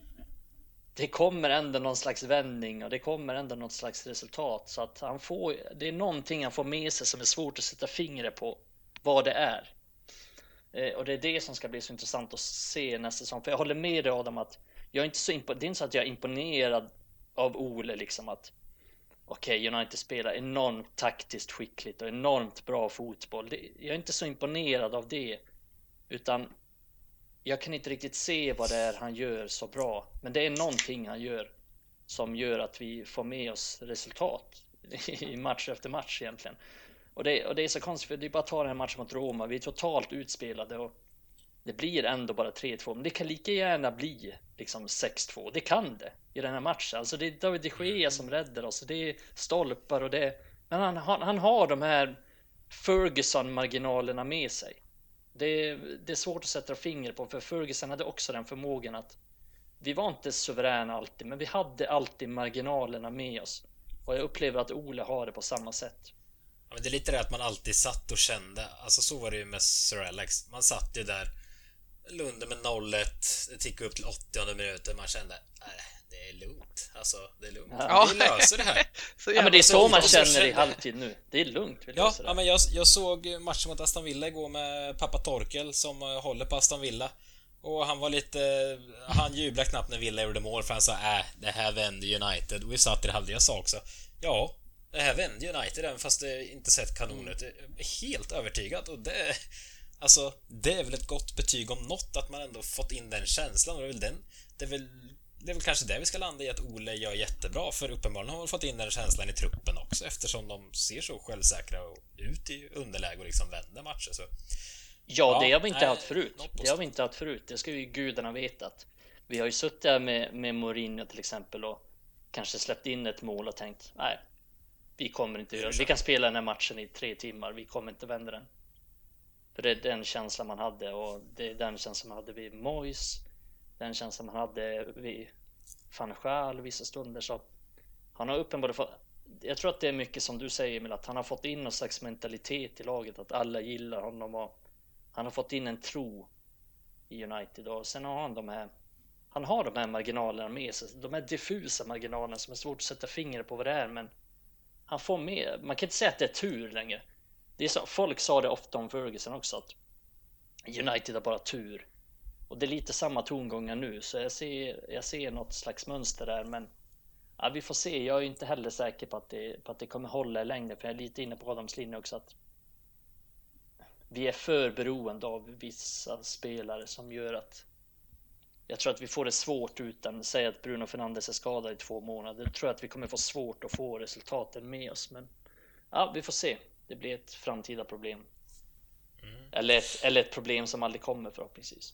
det kommer ändå någon slags vändning och det kommer ändå något slags resultat så att han får. Det är någonting han får med sig som är svårt att sätta fingret på vad det är. Eh, och det är det som ska bli så intressant att se nästa säsong. För jag håller med dig Adam att jag är inte så imponerad. Det är inte så att jag är imponerad av Ole liksom att okej, okay, United spelar enormt taktiskt skickligt och enormt bra fotboll. Jag är inte så imponerad av det, utan jag kan inte riktigt se vad det är han gör så bra. Men det är någonting han gör som gör att vi får med oss resultat i match efter match egentligen. Och det, och det är så konstigt, för det är bara att ta den här matchen mot Roma. Vi är totalt utspelade och det blir ändå bara 3-2, men det kan lika gärna bli liksom 6-2. Det kan det i den här matchen. Alltså det är David de Gea som räddar oss. Det är stolpar och det. Men han, han, han har de här Ferguson-marginalerna med sig. Det är, det är svårt att sätta finger på, för Ferguson hade också den förmågan att vi var inte suveräna alltid, men vi hade alltid marginalerna med oss. Och jag upplever att Ole har det på samma sätt. Ja, men det är lite det att man alltid satt och kände, alltså så var det ju med Sir Alex. Man satt ju där Lunde med 0-1. Det tickade upp till 80 minuter. Man kände, nej, det är lugnt. Alltså, det är lugnt. Ja. Vi löser det här. så ja, men det är så man känner i halvtid nu. Det är lugnt. Vi ja, ja, men jag, jag såg matchen mot Aston Villa igår med pappa Torkel som eh, håller på Aston Villa. Och han var lite... Han jublade knappt när Villa gjorde mål för han sa äh, det här vänder United. Och vi satt i det halvdelen jag sa också. Ja, det här vänder United även fast det inte sett kanon ut. Helt övertygad och det... Alltså, det är väl ett gott betyg om något att man ändå fått in den känslan och det är väl den... Det är väl, det är väl kanske det vi ska landa i att Ole gör jättebra för uppenbarligen har man fått in den känslan i truppen också eftersom de ser så självsäkra ut i underläge och liksom vänder matcher så... Ja, det har vi inte nej, haft förut. Det har vi inte haft förut. Det ska ju gudarna veta att vi har ju suttit här med, med Mourinho till exempel och kanske släppt in ett mål och tänkt nej, vi kommer inte göra Vi kan spela den här matchen i tre timmar. Vi kommer inte vända den. För det är den känslan man hade och det är den känslan man hade vid Mois. Den känslan man hade vid van vissa stunder så. Han har uppenbarligen fått, jag tror att det är mycket som du säger Emil, att han har fått in någon slags mentalitet i laget, att alla gillar honom och han har fått in en tro i United och sen har han de här han har de här marginalerna med sig, de här diffusa marginalerna som är svårt att sätta fingret på vad det är, men han får med. Man kan inte säga att det är tur längre. Det är så, folk sa det ofta om Ferguson också att United har bara tur och det är lite samma tongångar nu, så jag ser, jag ser något slags mönster där, men ja, vi får se. Jag är inte heller säker på att det, på att det kommer hålla i längden, för jag är lite inne på Adams linje också att vi är för beroende av vissa spelare som gör att jag tror att vi får det svårt utan, säg att Bruno Fernandes är skadad i två månader, då tror jag att vi kommer få svårt att få resultaten med oss. Men ja, vi får se. Det blir ett framtida problem. Mm. Eller, ett, eller ett problem som aldrig kommer förhoppningsvis.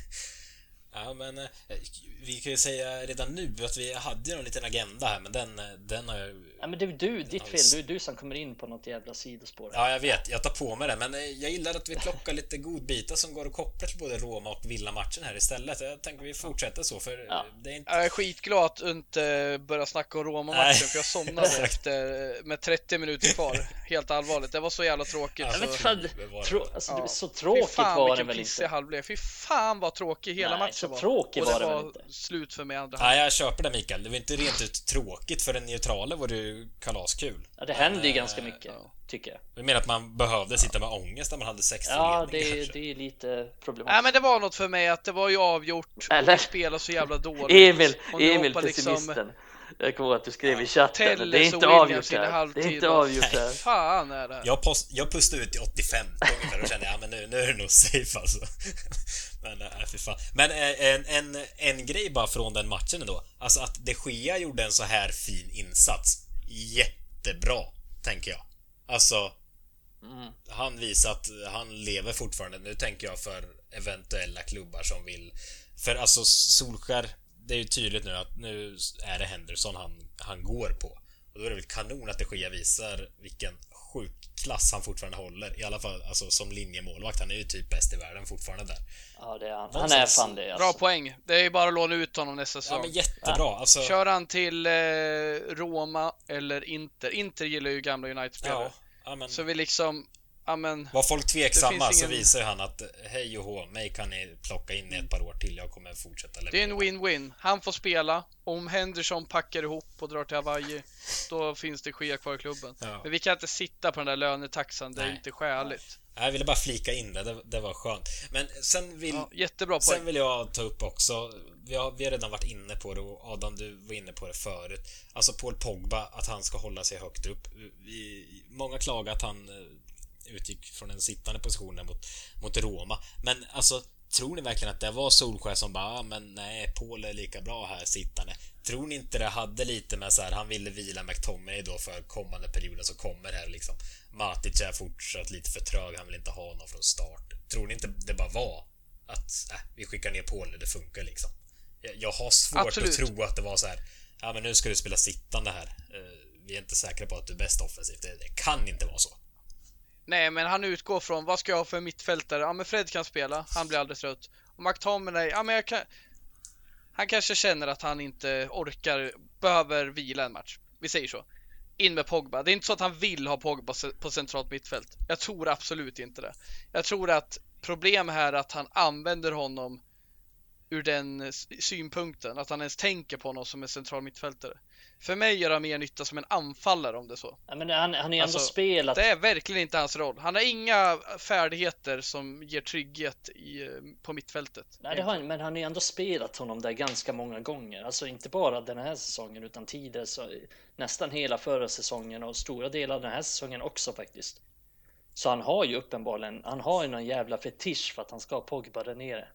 Ja, men eh, vi kan ju säga redan nu att vi hade ju en liten agenda här, men den, eh, den har jag... Ja, men det är du, ditt fel. Du är du som kommer in på något jävla sidospår. Ja, jag vet. Jag tar på mig det, men eh, jag gillar att vi plockar lite godbitar som går att koppla till både Roma och Villa-matchen här istället. Jag tänker vi fortsätter så, för ja. det är inte... Jag är skitglad att inte börjar snacka om Roma-matchen, för jag somnade efter med 30 minuter kvar. Helt allvarligt. Det var så jävla tråkigt. Alltså, så... Fan, trå... alltså, ja. Så tråkigt var det väl inte? halvlek. Fy fan vad tråkig hela Nej, matchen så var. tråkig var det väl inte? slut för mig andra halvlek. Ja, jag köper det Mikael. Det var inte rent ut tråkigt. För en neutrale var det ju kalaskul. Ja, det hände ju äh, ganska mycket, ja. tycker jag. Du menar att man behövde sitta med ångest när man hade 60 Ja, det är, det är lite problematiskt. Nej, men det var något för mig att det var ju avgjort. Eller? Och vi spelade så jävla dåligt. Emil, Emil pessimisten. Liksom, jag kommer ihåg att du skrev i chatten. Det är inte avgjort här. Det är inte avgjort här. Fan är det. Jag, post, jag pustade ut i 85 ungefär och kände ja men nu, nu är det nog safe alltså. Men, äh, fy fan. men äh, en, en, en grej bara från den matchen ändå. Alltså att de Gea gjorde en så här fin insats. Jättebra, tänker jag. Alltså, mm. han visar att han lever fortfarande. Nu tänker jag för eventuella klubbar som vill... För alltså Solskär det är ju tydligt nu att nu är det Henderson han, han går på. Och då är det väl kanon att de Gea visar vilken sjuk klass han fortfarande håller. I alla fall alltså, som linjemålvakt. Han är ju typ bäst i världen fortfarande där. Ja, det är han. Han är fan det. Alltså. Bra poäng. Det är ju bara att låna ut honom nästa säsong. Ja, men jättebra. Alltså... Kör han till eh, Roma eller Inter. Inter gillar ju gamla United-spelare. Ja, men... Så vi liksom Ja, men, Var folk tveksamma ingen... så visar han att hej och hå, mig kan ni plocka in i ett par år till. Jag kommer fortsätta leverera. Det är en win-win. Han får spela. Om Henderson packar ihop och drar till Hawaii, då finns det skia kvar i klubben. Ja. Men vi kan inte sitta på den där lönetaxan. Det är inte skäligt. Jag ville bara flika in det, det, det var skönt. Men sen vill... Ja, jättebra poäng. Sen vill jag ta upp också, vi har, vi har redan varit inne på det och Adam, du var inne på det förut. Alltså Paul Pogba, att han ska hålla sig högt upp. Vi, många klagar att han utgick från den sittande positionen mot, mot Roma. Men alltså, tror ni verkligen att det var Solskär som bara, ah, men nej, Paul är lika bra här sittande. Tror ni inte det hade lite med så här, han ville vila McTominay då för kommande perioden som kommer här liksom. Matic är fortsatt lite för trög, han vill inte ha honom från start. Tror ni inte det bara var att, äh, vi skickar ner Paul, det funkar liksom. Jag, jag har svårt Absolut. att tro att det var så här, ja men nu ska du spela sittande här. Uh, vi är inte säkra på att du är bäst offensivt. Det, det kan inte vara så. Nej, men han utgår från vad ska jag ha för mittfältare? Ja, men Fred kan spela. Han blir aldrig trött. Och McTominay, ja men jag kan... Han kanske känner att han inte orkar, behöver vila en match. Vi säger så. In med Pogba. Det är inte så att han vill ha Pogba på centralt mittfält. Jag tror absolut inte det. Jag tror att problemet här är att han använder honom ur den synpunkten, att han ens tänker på honom som en central mittfältare. För mig gör han mer nytta som en anfallare om det är så. Ja, men han, han är ju alltså, ändå spelat. Det är verkligen inte hans roll. Han har inga färdigheter som ger trygghet i, på mittfältet. Nej, det har han, men han har ju ändå spelat honom där ganska många gånger. Alltså inte bara den här säsongen utan tidigare så nästan hela förra säsongen och stora delar av den här säsongen också faktiskt. Så han har ju uppenbarligen, han har ju någon jävla fetisch för att han ska ha Pogba där nere.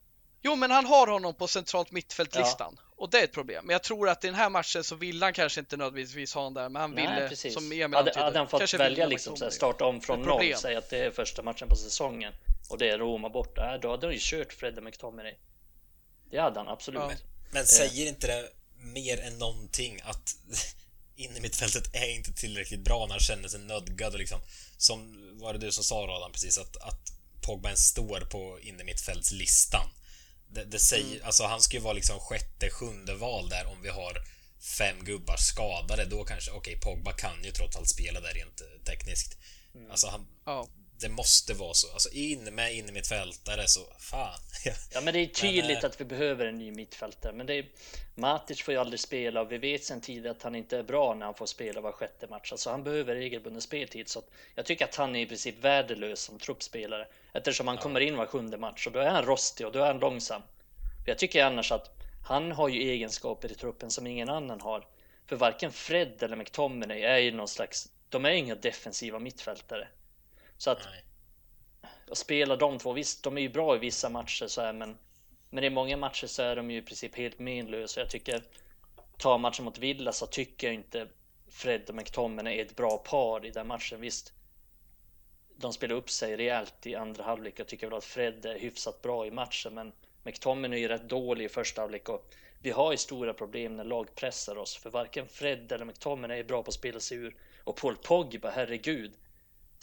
Jo, men han har honom på centralt mittfältlistan ja. Och det är ett problem. Men jag tror att i den här matchen så vill han kanske inte nödvändigtvis ha honom där, men han Nej, ville precis. som Emil hade, hade han fått välja liksom så starta om från noll, säga att det är första matchen på säsongen och det är Roma borta, då hade han ju kört Fredde McTominay. Det hade han absolut. Ja. Men säger inte det mer än någonting att in i mittfältet är inte tillräckligt bra när han känner sig nödgad och liksom som var det du som sa Radan precis att, att Pogba ens står på in i mittfältslistan det, det säger, mm. alltså han ska ju vara liksom sjätte, sjunde val där om vi har fem gubbar skadade, då kanske, okej, okay, Pogba kan ju trots allt spela där rent eh, tekniskt. Mm. Alltså, han, ja. Det måste vara så. Alltså, in med in i mittfältare, så fan. ja, men det är tydligt men, äh... att vi behöver en ny mittfältare, men det är, Matic får ju aldrig spela och vi vet sen tidigare att han inte är bra när han får spela var sjätte match. Alltså, han behöver regelbunden speltid, så jag tycker att han är i princip värdelös som truppspelare eftersom han ja. kommer in var sjunde match och då är han rostig och då är han långsam. Jag tycker annars att han har ju egenskaper i truppen som ingen annan har. För varken Fred eller McTominay är ju någon slags, de är inga defensiva mittfältare. Så att Nej. att spela de två, visst de är ju bra i vissa matcher så här, men men i många matcher så är de ju i princip helt menlösa. Jag tycker, ta matchen mot Villa så tycker jag inte Fred och McTominay är ett bra par i den matchen. Visst, de spelar upp sig rejält i andra halvlek. Jag tycker väl att Fred är hyfsat bra i matchen, men McTominay är ju rätt dålig i första halvlek och vi har ju stora problem när lag pressar oss för varken Fred eller McTominay är bra på att spela sig ur och Paul Pogba, herregud.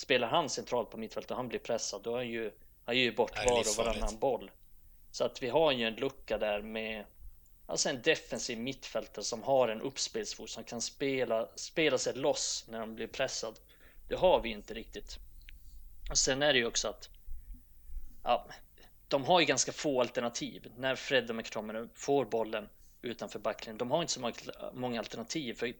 Spelar han centralt på mittfältet och han blir pressad, då är han ju, han ger ju bort var och varannan boll. Så att vi har ju en lucka där med alltså en defensiv mittfältare som har en uppspelsfot som kan spela, spela sig loss när de blir pressad. Det har vi inte riktigt. Och sen är det ju också att ja, de har ju ganska få alternativ när Fred och McTominay får bollen utanför backlinjen. De har inte så många alternativ. För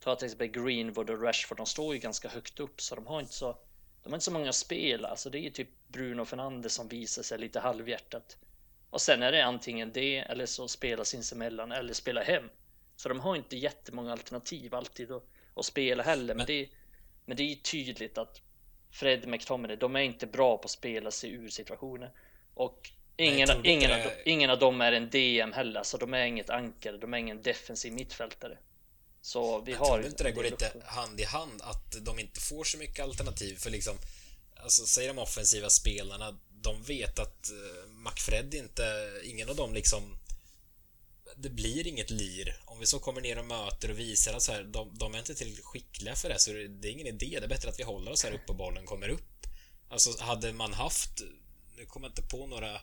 ta till exempel Greenwood och Rashford, de står ju ganska högt upp så de har inte så, de har inte så många spel. Alltså det är typ Bruno Fernandes som visar sig lite halvhjärtat. Och sen är det antingen det eller så spela sinsemellan eller spela hem. Så de har inte jättemånga alternativ alltid att, att spela heller. Men, men det, men det är tydligt att Fred McTominay, de är inte bra på att spela sig ur situationer. Och ingen, ingen, av, ingen av dem är en DM heller, så de är inget ankare, de är ingen defensiv mittfältare. Så vi jag har... Tror inte det går lite hand i hand att de inte får så mycket alternativ för liksom Alltså säger de offensiva spelarna De vet att uh, McFred inte Ingen av dem liksom Det blir inget lir. Om vi så kommer ner och möter och visar att så här, de, de är inte tillräckligt skickliga för det så det är ingen idé. Det är bättre att vi håller oss här uppe och bollen kommer upp. Alltså hade man haft nu kommer jag inte på några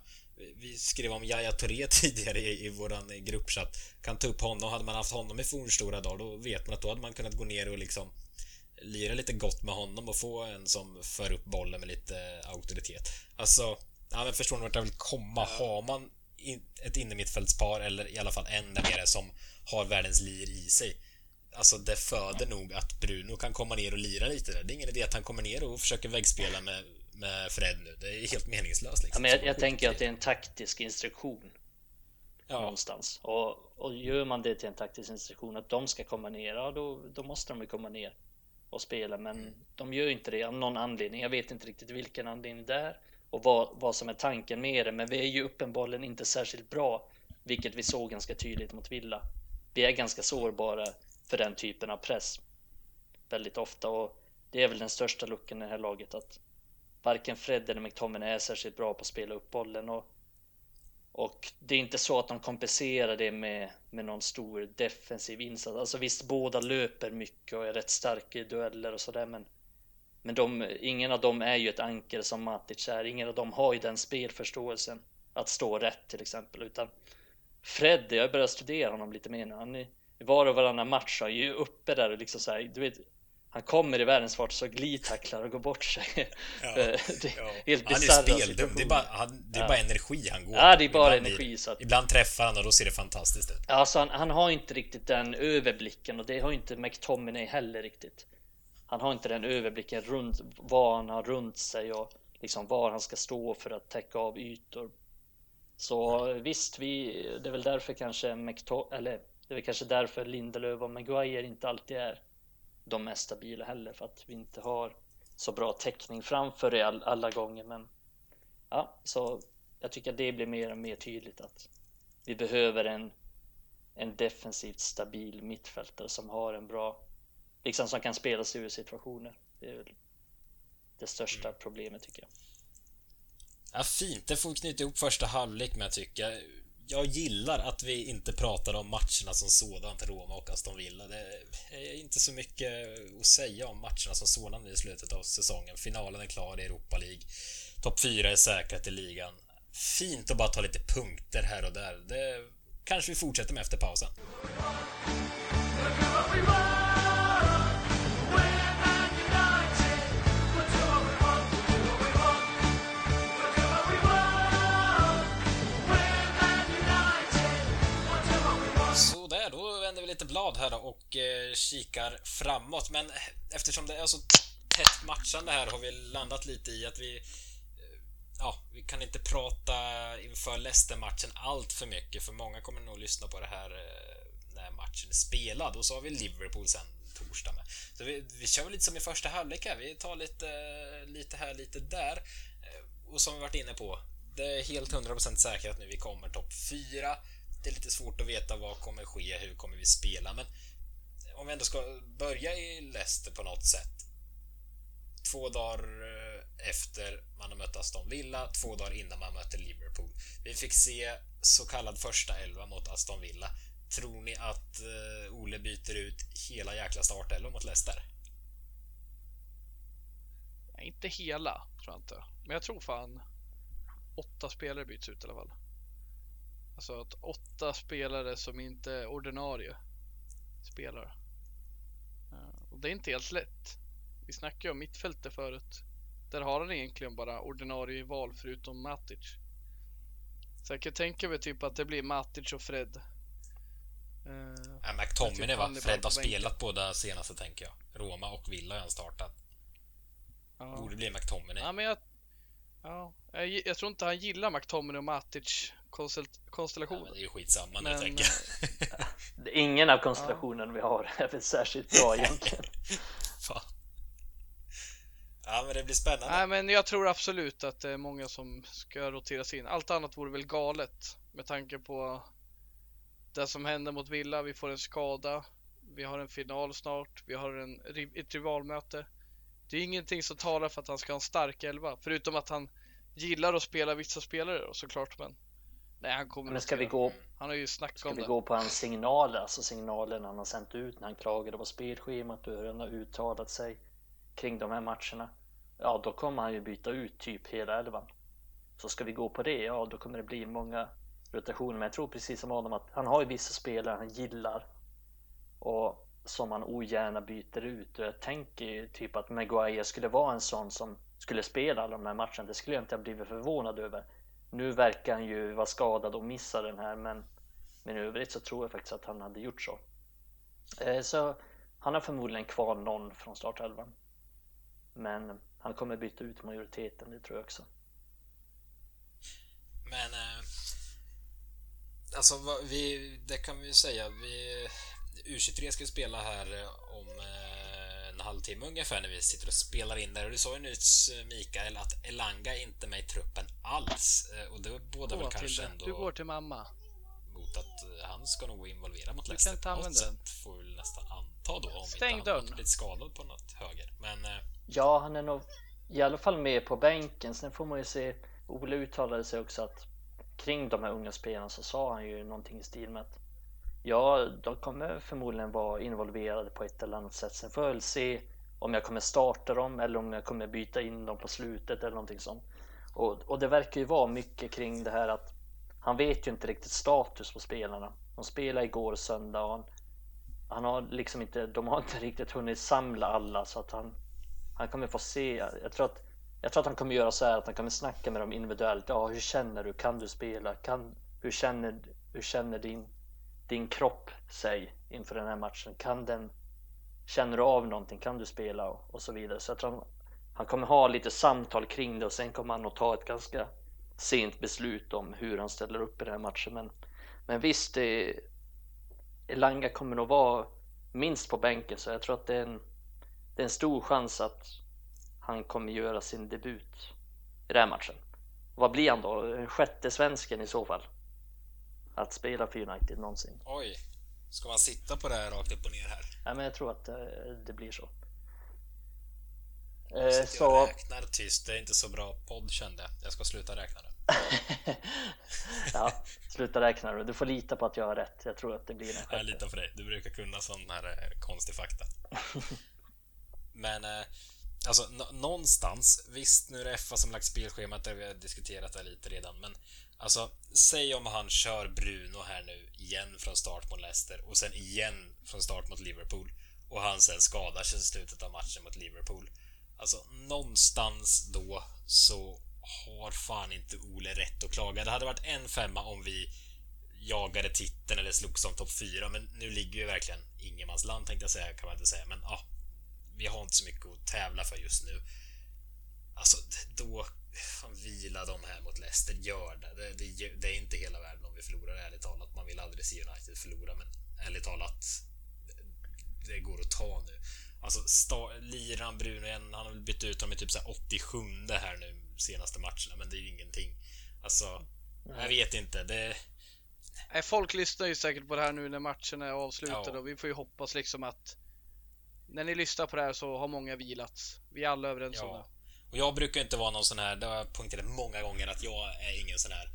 vi skrev om Yahya Touré tidigare i, i våran gruppchatt. Kan ta upp honom. Hade man haft honom i fornstora dagar då vet man att då hade man kunnat gå ner och liksom lira lite gott med honom och få en som för upp bollen med lite auktoritet. Alltså, ja men förstår ni vart jag vill komma? Har man in, ett innermittfältspar eller i alla fall en där nere som har världens lir i sig Alltså det föder nog att Bruno kan komma ner och lira lite där. Det är ingen idé att han kommer ner och försöker väggspela med med Fred nu. Det är helt meningslöst. Liksom. Ja, men jag, jag tänker att det är en taktisk instruktion. Ja. Någonstans. Och, och gör man det till en taktisk instruktion att de ska komma ner, ja då, då måste de ju komma ner och spela. Men mm. de gör inte det av någon anledning. Jag vet inte riktigt vilken anledning det är och vad, vad som är tanken med det. Men vi är ju uppenbarligen inte särskilt bra, vilket vi såg ganska tydligt mot Villa. Vi är ganska sårbara för den typen av press väldigt ofta och det är väl den största luckan i det här laget att varken Fred eller McTominay är särskilt bra på att spela upp bollen och, och det är inte så att de kompenserar det med, med någon stor defensiv insats. Alltså visst, båda löper mycket och är rätt starka i dueller och sådär, men men de, ingen av dem är ju ett anker som Matic är. Ingen av dem har ju den spelförståelsen att stå rätt till exempel, utan Fred, jag börjar studera honom lite mer nu. Han är, var och varannan match är ju uppe där och liksom så här, du vet, han kommer i världens fart så glidtacklar och går bort sig. Ja, det är ja. helt Han är speldum. Det är bara, han, det är ja. bara energi han går Ja, det är bara ibland energi. Så att, ibland träffar han och då ser det fantastiskt ut. Alltså han, han har inte riktigt den överblicken och det har inte McTominay heller riktigt. Han har inte den överblicken runt vad han har runt sig och liksom var han ska stå för att täcka av ytor. Så visst, vi, det är väl därför kanske McTominay, eller det är väl kanske därför Lindelöf och Maguire inte alltid är de mest stabila heller för att vi inte har så bra täckning framför det all, alla gånger. Men ja, så jag tycker att det blir mer och mer tydligt att vi behöver en, en defensivt stabil mittfältare som har en bra, liksom som kan spela sig ur situationer. Det är väl det största mm. problemet tycker jag. Ja, fint. Det får vi knyta ihop första halvlek med tycker jag jag gillar att vi inte pratar om matcherna som sådant, Roma och Aston Villa. Det är inte så mycket att säga om matcherna som sådana i slutet av säsongen. Finalen är klar i Europa League. Topp 4 är säkrat i ligan. Fint att bara ta lite punkter här och där. Det kanske vi fortsätter med efter pausen. Kikar framåt. Men eftersom det är så tätt matchande här har vi landat lite i att vi... Eh, ja, vi kan inte prata inför Leicester-matchen allt för mycket för många kommer nog lyssna på det här eh, när matchen är spelad och så har vi Liverpool sen torsdag med. Så vi, vi kör väl lite som i första halvlek här. Vi tar lite, lite här, lite där. Eh, och som vi varit inne på, det är helt 100% säkert att nu vi kommer topp 4. Det är lite svårt att veta vad kommer ske, hur kommer vi spela, men om vi ändå ska börja i Leicester på något sätt. Två dagar eh, efter man har mött Aston Villa, två dagar innan man möter Liverpool. Vi fick se så kallad första elva mot Aston Villa. Tror ni att eh, Ole byter ut hela jäkla startelvan mot Leicester? Nej, inte hela, tror jag inte. Men jag tror fan åtta spelare byts ut i alla fall. Alltså att åtta spelare som inte är ordinarie spelare. Det är inte helt lätt. Vi snackade ju om mittfältet förut. Där har han egentligen bara ordinarie val förutom Matic. Så jag kan tänka mig typ att det blir Matic och Fred. Eh, Ja, McTominay typ va? Fred har bänken. spelat båda senaste tänker jag. Roma och Villa har han startat. ja. Borde bli McTominay. Ja, men jag, ja, jag, jag tror inte han gillar McTominay och Matic konstel- Ja, konstellationen. men det är ju skitsamma nu Men, tänker jag. Ingen av konstellationerna vi har är väl särskilt bra egentligen. Fan. Ja men det blir spännande. Nej, men jag tror absolut att det är många som ska roteras in. Allt annat vore väl galet med tanke på det som händer mot Villa. Vi får en skada. Vi har en final snart. Vi har en, ett rivalmöte. Det är ingenting som talar för att han ska ha en stark elva. Förutom att han gillar att spela vissa spelare då, såklart. Men nej, han kommer Men ska vi gå, Han har ju snackat ska om vi det. gå på hans signaler, alltså signalen han har sänt ut när han klagade på spelschemat och hur han har uttalat sig kring de här matcherna. Ja, då kommer han ju byta ut typ hela elvan. Så ska vi gå på det, ja då kommer det bli många rotationer. Men jag tror precis som Adam att han har ju vissa spelare han gillar och som han ogärna byter ut. Och jag tänker ju typ att Maguire skulle vara en sån som skulle spela alla de här matcherna. Det skulle jag inte ha blivit förvånad över. Nu verkar han ju vara skadad och missa den här men, men i övrigt så tror jag faktiskt att han hade gjort så. Eh, så han har förmodligen kvar någon från startelvan. Men han kommer byta ut majoriteten, det tror jag också. Men... Eh, alltså, vi, det kan vi ju säga. Vi, U23 ska ju spela här om eh, halvtimme ungefär när vi sitter och spelar in där. Och du sa ju nyss, eh, Mikael, att Elanga är inte med i truppen alls. Eh, och det bådar väl kanske Tilde, ändå du går till mamma. mot att eh, han ska nog vara involverad mot Du Leicester kan inte på något använda den. sätt. Får vi väl nästan anta då. Om Stäng inte han blivit skadad på något höger. Men... Ja, han är nog i alla fall med på bänken. Sen får man ju se. Ole uttalade sig också att kring de här unga spelarna så sa han ju någonting i stil med att ja, de kommer förmodligen vara involverade på ett eller annat sätt. Sen får jag väl se om jag kommer starta dem eller om jag kommer byta in dem på slutet eller någonting sånt. Och, och det verkar ju vara mycket kring det här att han vet ju inte riktigt status på spelarna. De spelade igår söndag och han, han har liksom inte, de har inte riktigt hunnit samla alla så att han, han kommer få se. Jag tror att, jag tror att han kommer göra så här att han kommer snacka med dem individuellt. Ja, hur känner du? Kan du spela? Kan, hur känner, hur känner din, din kropp sig inför den här matchen? Kan den, känner du av någonting? Kan du spela? Och, och så vidare. Så jag tror han, han kommer ha lite samtal kring det och sen kommer han att ta ett ganska sent beslut om hur han ställer upp i den här matchen. Men, men visst, det, Elanga kommer nog vara minst på bänken så jag tror att det är en, det är en stor chans att han kommer göra sin debut i den här matchen. Vad blir han då? Den sjätte svensken i så fall? Att spela för United någonsin. oj. Ska man sitta på det här rakt upp och ner här? Ja, men jag tror att det, det blir så. Jag Eh, sitter så... räknar tyst. Det är inte så bra podd kände jag. Jag ska sluta räkna nu. ja, sluta räkna nu. Du får lita på att jag har rätt. Jag tror att det blir den Jag litar på dig. Du brukar kunna sån här eh, konstig fakta. Men eh, alltså nå- någonstans, visst nu är det FA som lagt spelschemat, där vi har diskuterat det lite redan, men alltså säg om han kör Bruno här nu igen från start mot Leicester och sen igen från start mot Liverpool och han sen skadar sig i slutet av matchen mot Liverpool. Alltså någonstans då så har fan inte Ole rätt att klaga. Det hade varit en femma om vi jagade titeln eller slogs om topp fyra, Men nu ligger ju verkligen ingenmansland tänkte jag säga, kan man inte säga. Men ja, vi har inte så mycket att tävla för just nu. Alltså, då... Fan, vila de här mot Leicester, gör det. Det, det. det, är inte hela världen om vi förlorar, ärligt talat. Man vill aldrig se United förlora, men ärligt talat, det går att ta nu. Alltså, liran Bruno igen, han har väl bytt ut dem i typ så 87 här nu senaste matcherna, men det är ju ingenting. Alltså, jag vet inte. Det... Nej, folk lyssnar ju säkert på det här nu när matchen är avslutad ja. och vi får ju hoppas liksom att när ni lyssnar på det här så har många vilats. Vi är alla överens ja. om det. Och jag brukar inte vara någon sån här, det har jag poängterat många gånger, att jag är ingen sån här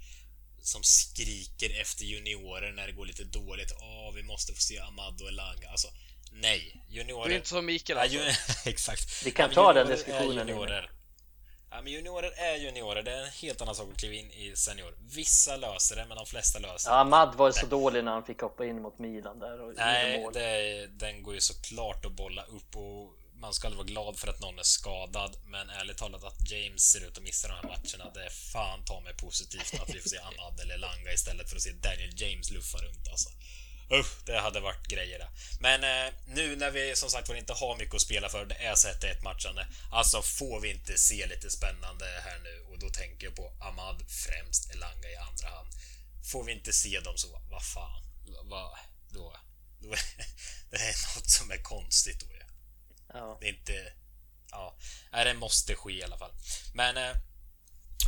som skriker efter juniorer när det går lite dåligt. Åh, vi måste få se Ahmad och Elanga. Alltså, nej. Juniorer... Du är inte som Mikael alltså. Exakt. Vi kan ja, ta den diskussionen. Juniorer. Ja, men juniorer är juniorer. Det är en helt annan sak att kliva in i senior. Vissa löser det, men de flesta löser det. Ja, Ahmad var så dålig när han fick hoppa in mot Milan där och Nej, det, den går ju såklart att bolla upp och man ska aldrig vara glad för att någon är skadad, men ärligt talat att James ser ut att missa de här matcherna, det är fan ta mig positivt att vi får se Ahmad eller Langa istället för att se Daniel James luffa runt alltså. Usch, det hade varit grejer det. Men eh, nu när vi som sagt var inte har mycket att spela för, det är sett ett matchande. Alltså får vi inte se lite spännande här nu och då tänker jag på Ahmad främst, Elanga i andra hand. Får vi inte se dem så, vad fan, vad, då, då det är något som är konstigt då. Ja. Det är inte... Ja, det måste ske i alla fall. Men eh,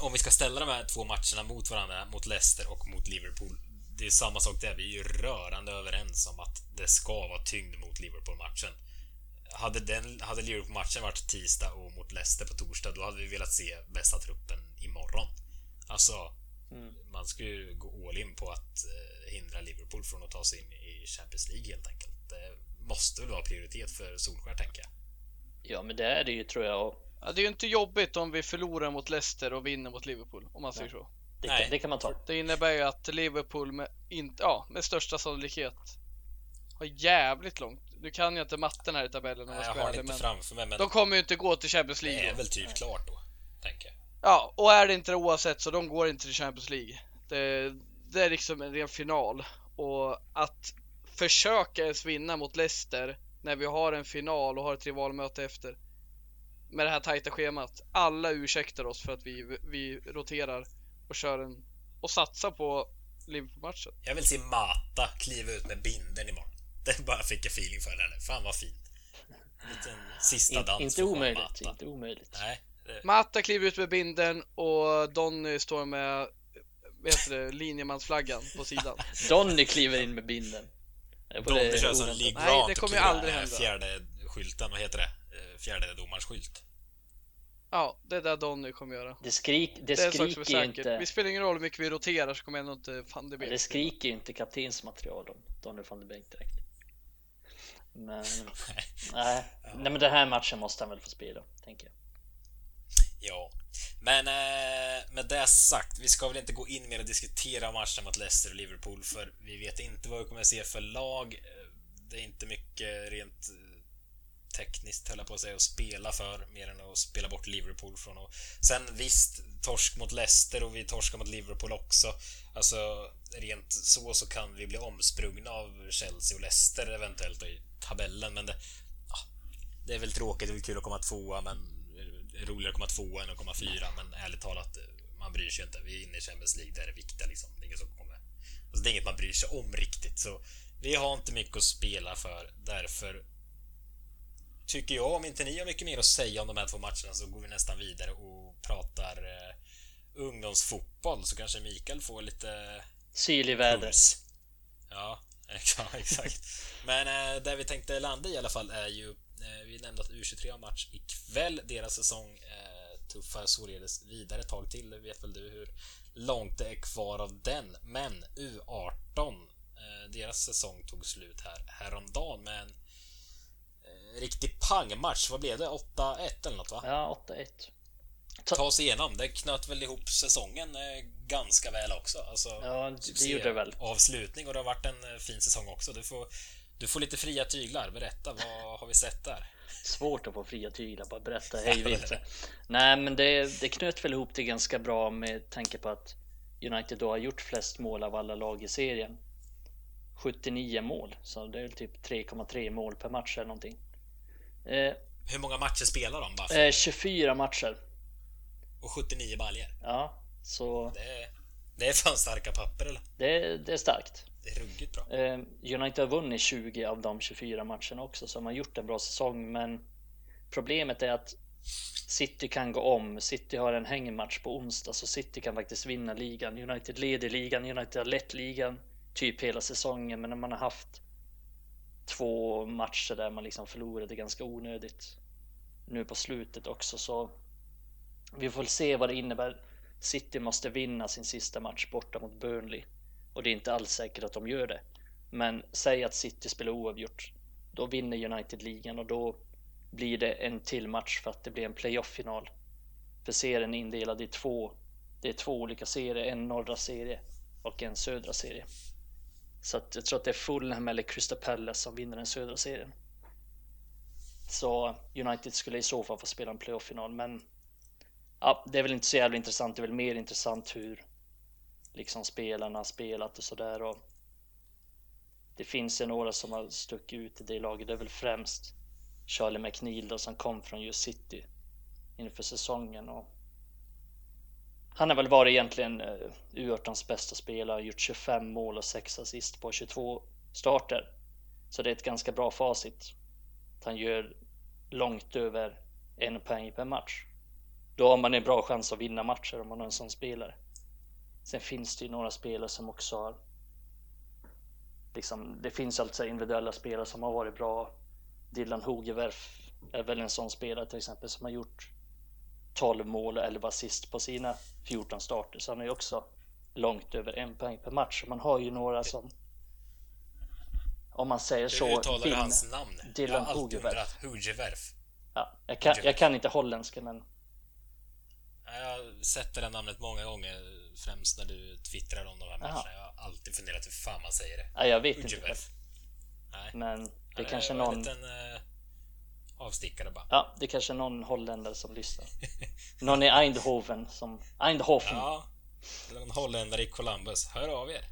om vi ska ställa de här två matcherna mot varandra, mot Leicester och mot Liverpool. Det är samma sak där, vi är ju rörande överens om att det ska vara tyngd mot Liverpool-matchen. Hade, den, hade Liverpool-matchen varit tisdag och mot Leicester på torsdag, då hade vi velat se bästa truppen imorgon. Alltså, mm. man ska ju gå all in på att eh, hindra Liverpool från att ta sig in i Champions League helt enkelt. Det måste väl vara prioritet för Solskär, tänker jag. Ja, men det är det ju tror jag. Ja, det är ju inte jobbigt om vi förlorar mot Leicester och vinner mot Liverpool, om man säger så. Det kan, det kan, man ta. Det innebär ju att Liverpool med, inte, ja, med största sannolikhet har jävligt långt. Nu kan jag inte matten här i tabellen om jag ska har det, men, framför mig, men de kommer ju inte gå till Champions League. Det är väl typ klart då, tänker jag. Ja, och är det inte det oavsett så de går inte till Champions League. Det, det är liksom en ren final och att försöka ens vinna mot Leicester när vi har en final och har ett rivalmöte efter med det här tajta schemat. Alla ursäktar oss för att vi, vi roterar och kör en och satsar på Liverpool-matchen. Jag vill se Mata kliva ut med binden imorgon. Det bara fick jag feeling för den. Fan vad fint. Liten sista dans. In, inte omöjligt. Mata. Inte omöjligt. Nej. Det... Mata kliver ut med binden och Donny står med vad heter det, linjemansflaggan på sidan. Donny kliver in med binden. Donny kör som League Nej, det kommer ju aldrig hända. Fjärde skylten, vad heter det? Eh, fjärde domars skylt. Ja, det är det Donny kommer göra. Det, skrik, det, det skriker inte... Vi spelar ingen roll hur mycket vi roterar så kommer ändå inte van de Beek. Det skriker ju inte kaptensmaterial om Donny van de Beek direkt. Men... nej. Nej, men den här matchen måste han väl få spela, tänker jag. Ja, men eh, med det sagt, vi ska väl inte gå in mer och diskutera matchen mot Leicester och Liverpool för vi vet inte vad vi kommer att se för lag. Eh, det är inte mycket rent eh, tekniskt, höll på att säga, att spela för mer än att spela bort Liverpool från och Sen visst, torsk mot Leicester och vi torskar mot Liverpool också. Alltså, rent så så kan vi bli omsprungna av Chelsea och Leicester eventuellt i tabellen, men det, ja, det är väl tråkigt, det är väl kul att komma tvåa, men roligare att komma tvåa än att komma fyra, men ärligt talat, man bryr sig inte. Vi är inne i Champions League, det är det viktiga liksom. Det är inget som kommer. Alltså, det är inget man bryr sig om riktigt, så vi har inte mycket att spela för. Därför tycker jag, om inte ni har mycket mer att säga om de här två matcherna, så går vi nästan vidare och pratar eh, ungdomsfotboll, så kanske Mikael får lite... Syrlig väder. Ja, exakt. Men eh, där vi tänkte landa i alla fall är ju vi nämnde att U23 har match ikväll. Deras säsong eh, tuffar således vidare ett tag till. Det vet väl du hur långt det är kvar av den. Men U18, eh, deras säsong tog slut här häromdagen med en riktig pangmatch. Vad blev det? 8-1 eller något va? Ja, 8-1. Ta... Ta oss igenom. Det knöt väl ihop säsongen ganska väl också. Alltså, ja, det gjorde det väl. Avslutning och det har varit en fin säsong också. Du får du får lite fria tyglar. Berätta, vad har vi sett där? Svårt att få fria tyglar, bara berätta hej vilt. Nej, men det, det knöt väl ihop det ganska bra med tanke på att United då har gjort flest mål av alla lag i serien. 79 mål, så det är typ 3,3 mål per match eller någonting. Eh, Hur många matcher spelar de? Bara eh, 24 matcher. Och 79 baljer? Ja, så... Det, det är fan starka papper eller? Det, det är starkt. Det är ruggigt bra. Eh, United har vunnit 20 av de 24 matcherna också, så de har gjort en bra säsong, men problemet är att City kan gå om. City har en hängmatch på onsdag, så City kan faktiskt vinna ligan. United leder ligan, United har lett ligan typ hela säsongen, men när man har haft två matcher där man liksom förlorade ganska onödigt nu på slutet också så vi får se vad det innebär. City måste vinna sin sista match borta mot Burnley och det är inte alls säkert att de gör det. Men säg att City spelar oavgjort. Då vinner United ligan och då blir det en till match för att det blir en playoff-final. För serien är indelad i två. Det är två olika serier, en norra serie och en södra serie. Så att jag tror att det är Fulham eller Crystal Palace som vinner den södra serien. Så United skulle i så fall få spela en playoff-final, men ja, det är väl inte så jävla intressant. Det är väl mer intressant hur liksom spelarna spelat och sådär. Och det finns ju några som har stuckit ut i det laget. Det är väl främst Charlie McNeil då, som kom från just City inför säsongen. Och han har väl varit egentligen eh, U18s bästa spelare, gjort 25 mål och 6 assist på 22 starter. Så det är ett ganska bra facit. Han gör långt över en poäng per match. Då har man en bra chans att vinna matcher om man har en sån spelare. Sen finns det ju några spelare som också har liksom, det finns alltså individuella spelare som har varit bra. Dylan Hogewerf är väl en sån spelare till exempel som har gjort 12 mål och 11 assist på sina 14 starter. Så han är ju också långt över en poäng per match. Man har ju några som om man säger så. Hur uttalar du hans namn? Dylan Hogewerf. Ja, jag kan, jag kan inte holländska men jag har sett det där namnet många gånger, främst när du twittrar om de här matcherna. Jag har alltid funderat hur fan man säger det. Ja, jag vet inte. Nej. Men det ja, kanske någon... En liten, uh, avstickare bara. Ja, det är kanske någon holländare som lyssnar. någon i Eindhoven som... Eindhoven. Ja, eller någon holländare i Columbus. Hör av er.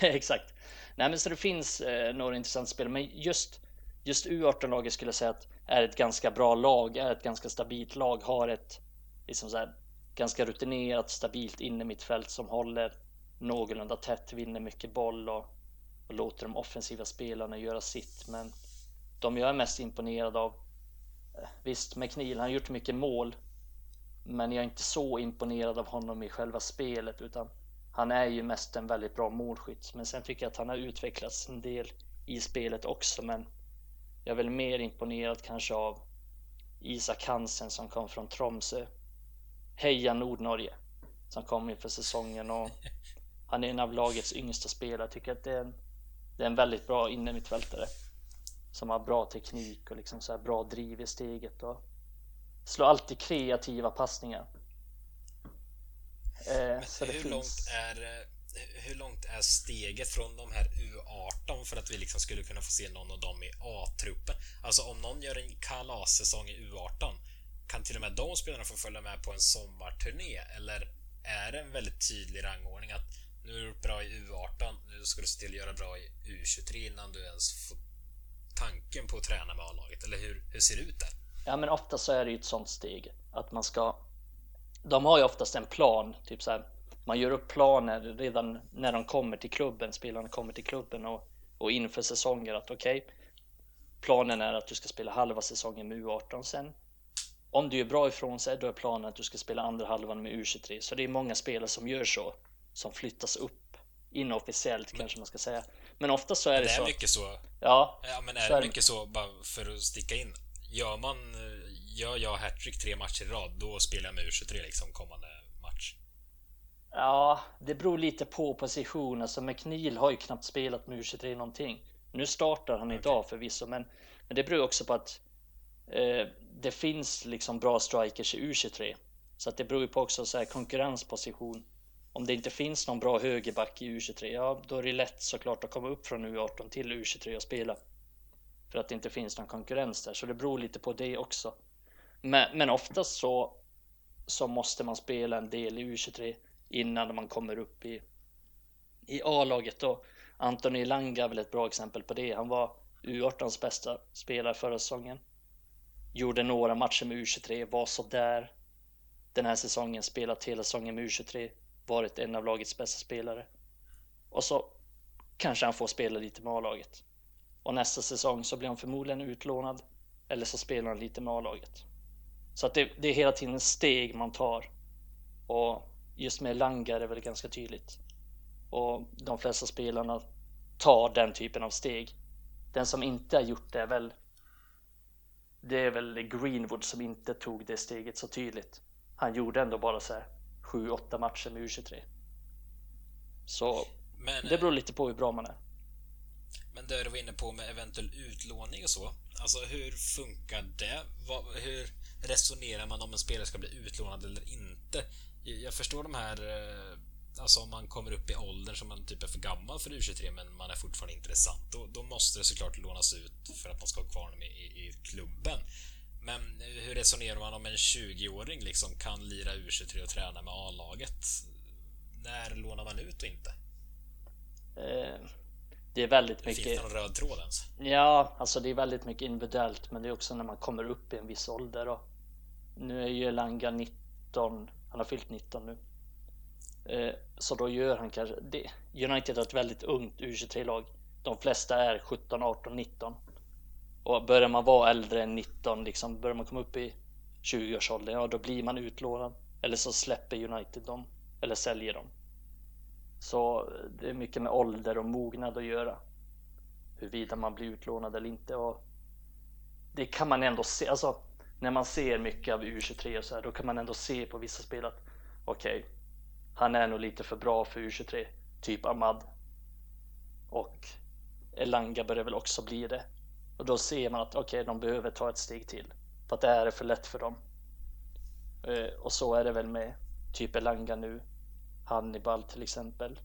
Exakt. Nej, men så det finns eh, några intressanta spel, men just just U18-laget skulle jag säga att är ett ganska bra lag, är ett ganska stabilt lag, har ett liksom så här, ganska rutinerat, stabilt inne mittfält som håller någorlunda tätt, vinner mycket boll och, och låter de offensiva spelarna göra sitt. Men de jag är mest imponerad av, eh, visst McNeil, han har gjort mycket mål, men jag är inte så imponerad av honom i själva spelet utan han är ju mest en väldigt bra målskytt. Men sen tycker jag att han har utvecklats en del i spelet också. Men jag är väl mer imponerad kanske av Isak Hansen som kom från Tromsö Heja Nordnorge som kom inför säsongen och han är en av lagets yngsta spelare. Jag tycker att det är en, det är en väldigt bra innermittfältare som har bra teknik och liksom så bra driv i steget och slår alltid kreativa passningar. Eh, hur, finns... långt är, hur långt är steget från de här U18 för att vi liksom skulle kunna få se någon av dem i A-truppen? Alltså om någon gör en kalassäsong i U18 kan till och med de spelarna få följa med på en sommarturné? Eller är det en väldigt tydlig rangordning att nu har du gjort bra i U18, nu ska du se till att göra bra i U23 innan du ens får tanken på att träna med A-laget? Eller hur, hur ser det ut där? Ja, men ofta så är det ju ett sånt steg att man ska. De har ju oftast en plan, typ så här. Man gör upp planer redan när de kommer till klubben, spelarna kommer till klubben och, och inför säsonger att okej, okay, planen är att du ska spela halva säsongen med U18 sen om du gör bra ifrån sig, då är planen att du ska spela andra halvan med U23. Så det är många spelare som gör så, som flyttas upp inofficiellt men, kanske man ska säga. Men ofta så är det, det så. Är mycket så. Ja. Ja, men är, är det mycket så, bara för att sticka in. Gör man, gör jag hattrick tre matcher i rad, då spelar jag med U23 liksom kommande match. Ja, det beror lite på position. Alltså McNeil har ju knappt spelat med U23 någonting. Nu startar han okay. idag förvisso, men, men det beror också på att eh, det finns liksom bra strikers i U23. Så att det beror ju på också så här konkurrensposition. Om det inte finns någon bra högerback i U23, ja då är det lätt såklart att komma upp från U18 till U23 och spela. För att det inte finns någon konkurrens där, så det beror lite på det också. Men, men oftast så, så måste man spela en del i U23. innan man kommer upp i, i A-laget. Och Anthony Langa är väl ett bra exempel på det. Han var U18s bästa spelare förra säsongen. Gjorde några matcher med U23, var så där. Den här säsongen spelat hela säsongen med U23, varit en av lagets bästa spelare. Och så kanske han får spela lite med A-laget. Och nästa säsong så blir han förmodligen utlånad eller så spelar han lite med A-laget. Så att det, det, är hela tiden steg man tar. Och just med Langa är det väl ganska tydligt. Och de flesta spelarna tar den typen av steg. Den som inte har gjort det är väl det är väl Greenwood som inte tog det steget så tydligt. Han gjorde ändå bara så här 7-8 matcher med U23. Så men, det beror lite på hur bra man är. Men det du var inne på med eventuell utlåning och så. Alltså hur funkar det? hur resonerar man om en spelare ska bli utlånad eller inte? Jag förstår de här eh, Alltså om man kommer upp i åldern som man typ är för gammal för U23 men man är fortfarande intressant. Då, då måste det såklart lånas ut för att man ska ha kvar dem i, i, klubben. Men hur resonerar man om en 20-åring liksom kan lira U23 och träna med A-laget? När lånar man ut och inte? Eh, det är väldigt mycket... Finns det någon röd tråd ens? Ja, alltså det är väldigt mycket individuellt men det är också när man kommer upp i en viss ålder. Och nu är ju Elanga 19, han har fyllt 19 nu. Eh, så då gör han kanske det. United har ett väldigt ungt U23-lag. De flesta är 17, 18, 19. Och börjar man vara äldre än 19, liksom, börjar man komma upp i 20-årsåldern, ja då blir man utlånad. Eller så släpper United dem. Eller säljer dem. Så eh, det är mycket med ålder och mognad att göra. Huruvida man blir utlånad eller inte. Och det kan man ändå se. Alltså, när man ser mycket av U23 och så här, då kan man ändå se på vissa spel att okej, okay, han är nog lite för bra för U23. Typ Ahmad. Och Elanga börjar väl också bli det. Och då ser man att okej, okay, de behöver ta ett steg till. För att det här är för lätt för dem. Eh, och så är det väl med typ Elanga nu. Hannibal till exempel.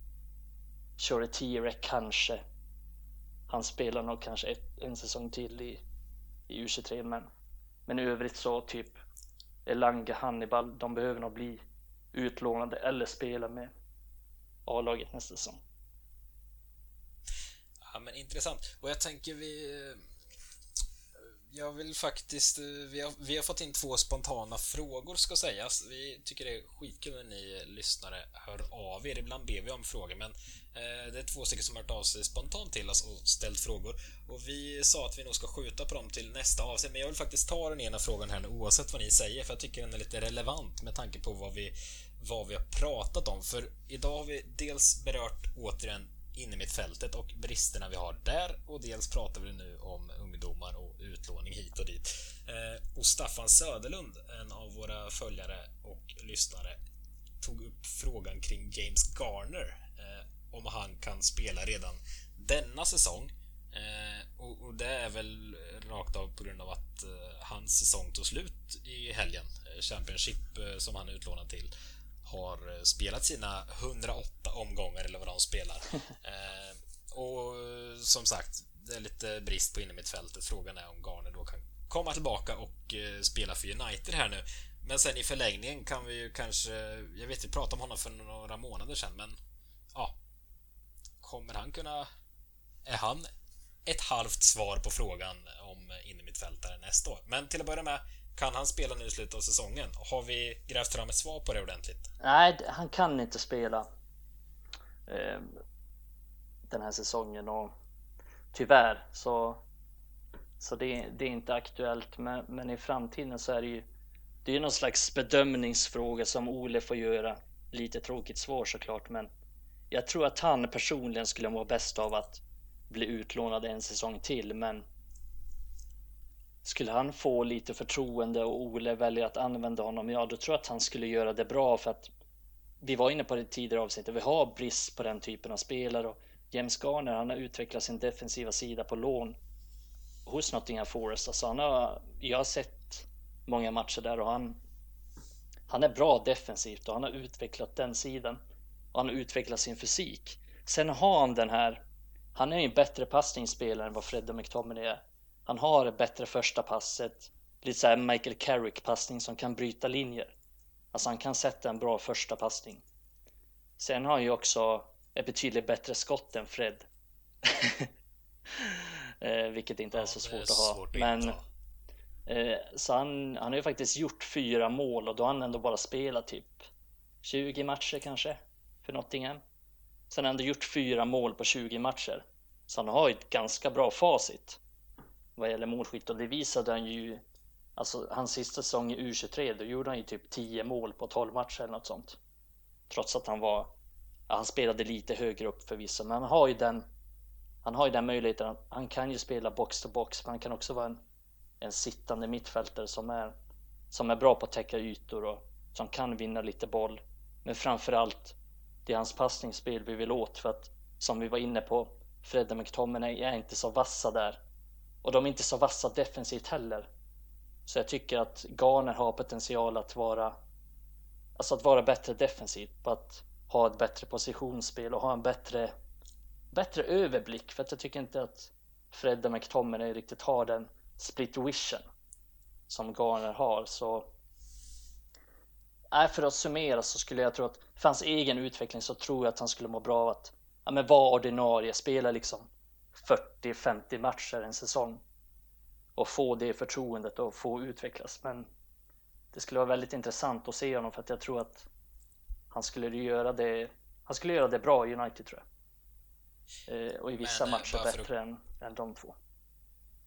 Shore Tirek kanske. Han spelar nog kanske ett, en säsong till i, i U23 men, men i övrigt så typ Elanga, Hannibal, de behöver nog bli utlånade eller spela med A-laget nästa säsong. Ja, men intressant. Och jag tänker vi... Jag vill faktiskt... Eh, vi har, vi har fått in två spontana frågor ska sägas. Vi tycker det är skitkul när ni lyssnare hör av er. Ibland ber vi om frågor, men eh, det är två stycken som har hört av sig spontant till oss och ställt frågor. Och vi sa att vi nog ska skjuta på dem till nästa avsnitt, men jag vill faktiskt ta den ena frågan här nu oavsett vad ni säger, för jag tycker den är lite relevant med tanke på vad vi vad vi har pratat om. För idag har vi dels berört återigen inne mitt fältet och bristerna vi har där och dels pratar vi nu om ungdomar och utlåning hit och dit. Eh, och Staffan Söderlund, en av våra följare och lyssnare, tog upp frågan kring James Garner. Eh, om han kan spela redan denna säsong. Eh, och, och, det är väl rakt av på grund av att eh, hans säsong tog slut i helgen. Eh, Championship eh, som han är utlånad till har eh, spelat sina 108 omgångar eller vad de spelar. eh, och som sagt, det är lite brist på innermittfältet. Frågan är om Garner då kan komma tillbaka och eh, spela för United här nu. Men sen i förlängningen kan vi ju kanske, jag vet vi pratade om honom för några månader sedan, men ja. Kommer han kunna, är han ett halvt svar på frågan om innermittfältare nästa år? Men till att börja med, kan han spela nu i slutet av säsongen? Har vi grävt fram ett svar på det ordentligt? Nej, han kan inte spela eh, den här säsongen och tyvärr så, så det, det är inte aktuellt. Men, men, i framtiden så är det ju det är någon slags bedömningsfråga som Ole får göra. Lite tråkigt svar såklart, men jag tror att han personligen skulle må bäst av att bli utlånad en säsong till, men skulle han få lite förtroende och Ole väljer att använda honom, ja då tror jag att han skulle göra det bra för att vi var inne på det tidigare avsnittet, vi har brist på den typen av spelare och James Garner, han har utvecklat sin defensiva sida på lån hos Nottingham Forest. Alltså han har, jag har sett många matcher där och han, han är bra defensivt och han har utvecklat den sidan och han har utvecklat sin fysik. Sen har han den här, han är ju en bättre passningsspelare än vad Fred och McTominay är. Han har det bättre första passet. Lite såhär Michael Carrick passning som kan bryta linjer. Alltså han kan sätta en bra första passning. Sen har han ju också ett betydligt bättre skott än Fred. eh, vilket inte ja, är så svårt är att ha. Svårt Men eh, så han, han har ju faktiskt gjort fyra mål och då har han ändå bara spelat typ 20 matcher kanske för Nottingham. Sen har han ändå gjort fyra mål på 20 matcher. Så han har ju ett ganska bra facit vad gäller målskytt och det visade han ju Alltså hans sista säsong i U23 då gjorde han ju typ 10 mål på 12 matcher eller något sånt. Trots att han var ja, Han spelade lite högre upp förvisso men han har ju den Han har ju den möjligheten Han kan ju spela box to box men han kan också vara en En sittande mittfältare som är Som är bra på att täcka ytor och Som kan vinna lite boll Men framförallt Det är hans passningsspel vi vill åt för att Som vi var inne på Fredde McTominay är inte så vassa där och de är inte så vassa defensivt heller. Så jag tycker att Garner har potential att vara Alltså att vara bättre defensivt, på att ha ett bättre positionsspel och ha en bättre Bättre överblick för att jag tycker inte att Fred och McTominay riktigt har den split vision som Garner har så Nej, för att summera så skulle jag tro att för hans egen utveckling så tror jag att han skulle må bra av att ja, men vara ordinarie, spela liksom 40-50 matcher en säsong och få det förtroendet och få utvecklas. Men det skulle vara väldigt intressant att se honom för att jag tror att han skulle göra det. Han skulle göra det bra i United tror jag. Eh, och i vissa men, eh, matcher bättre att... än, än de två.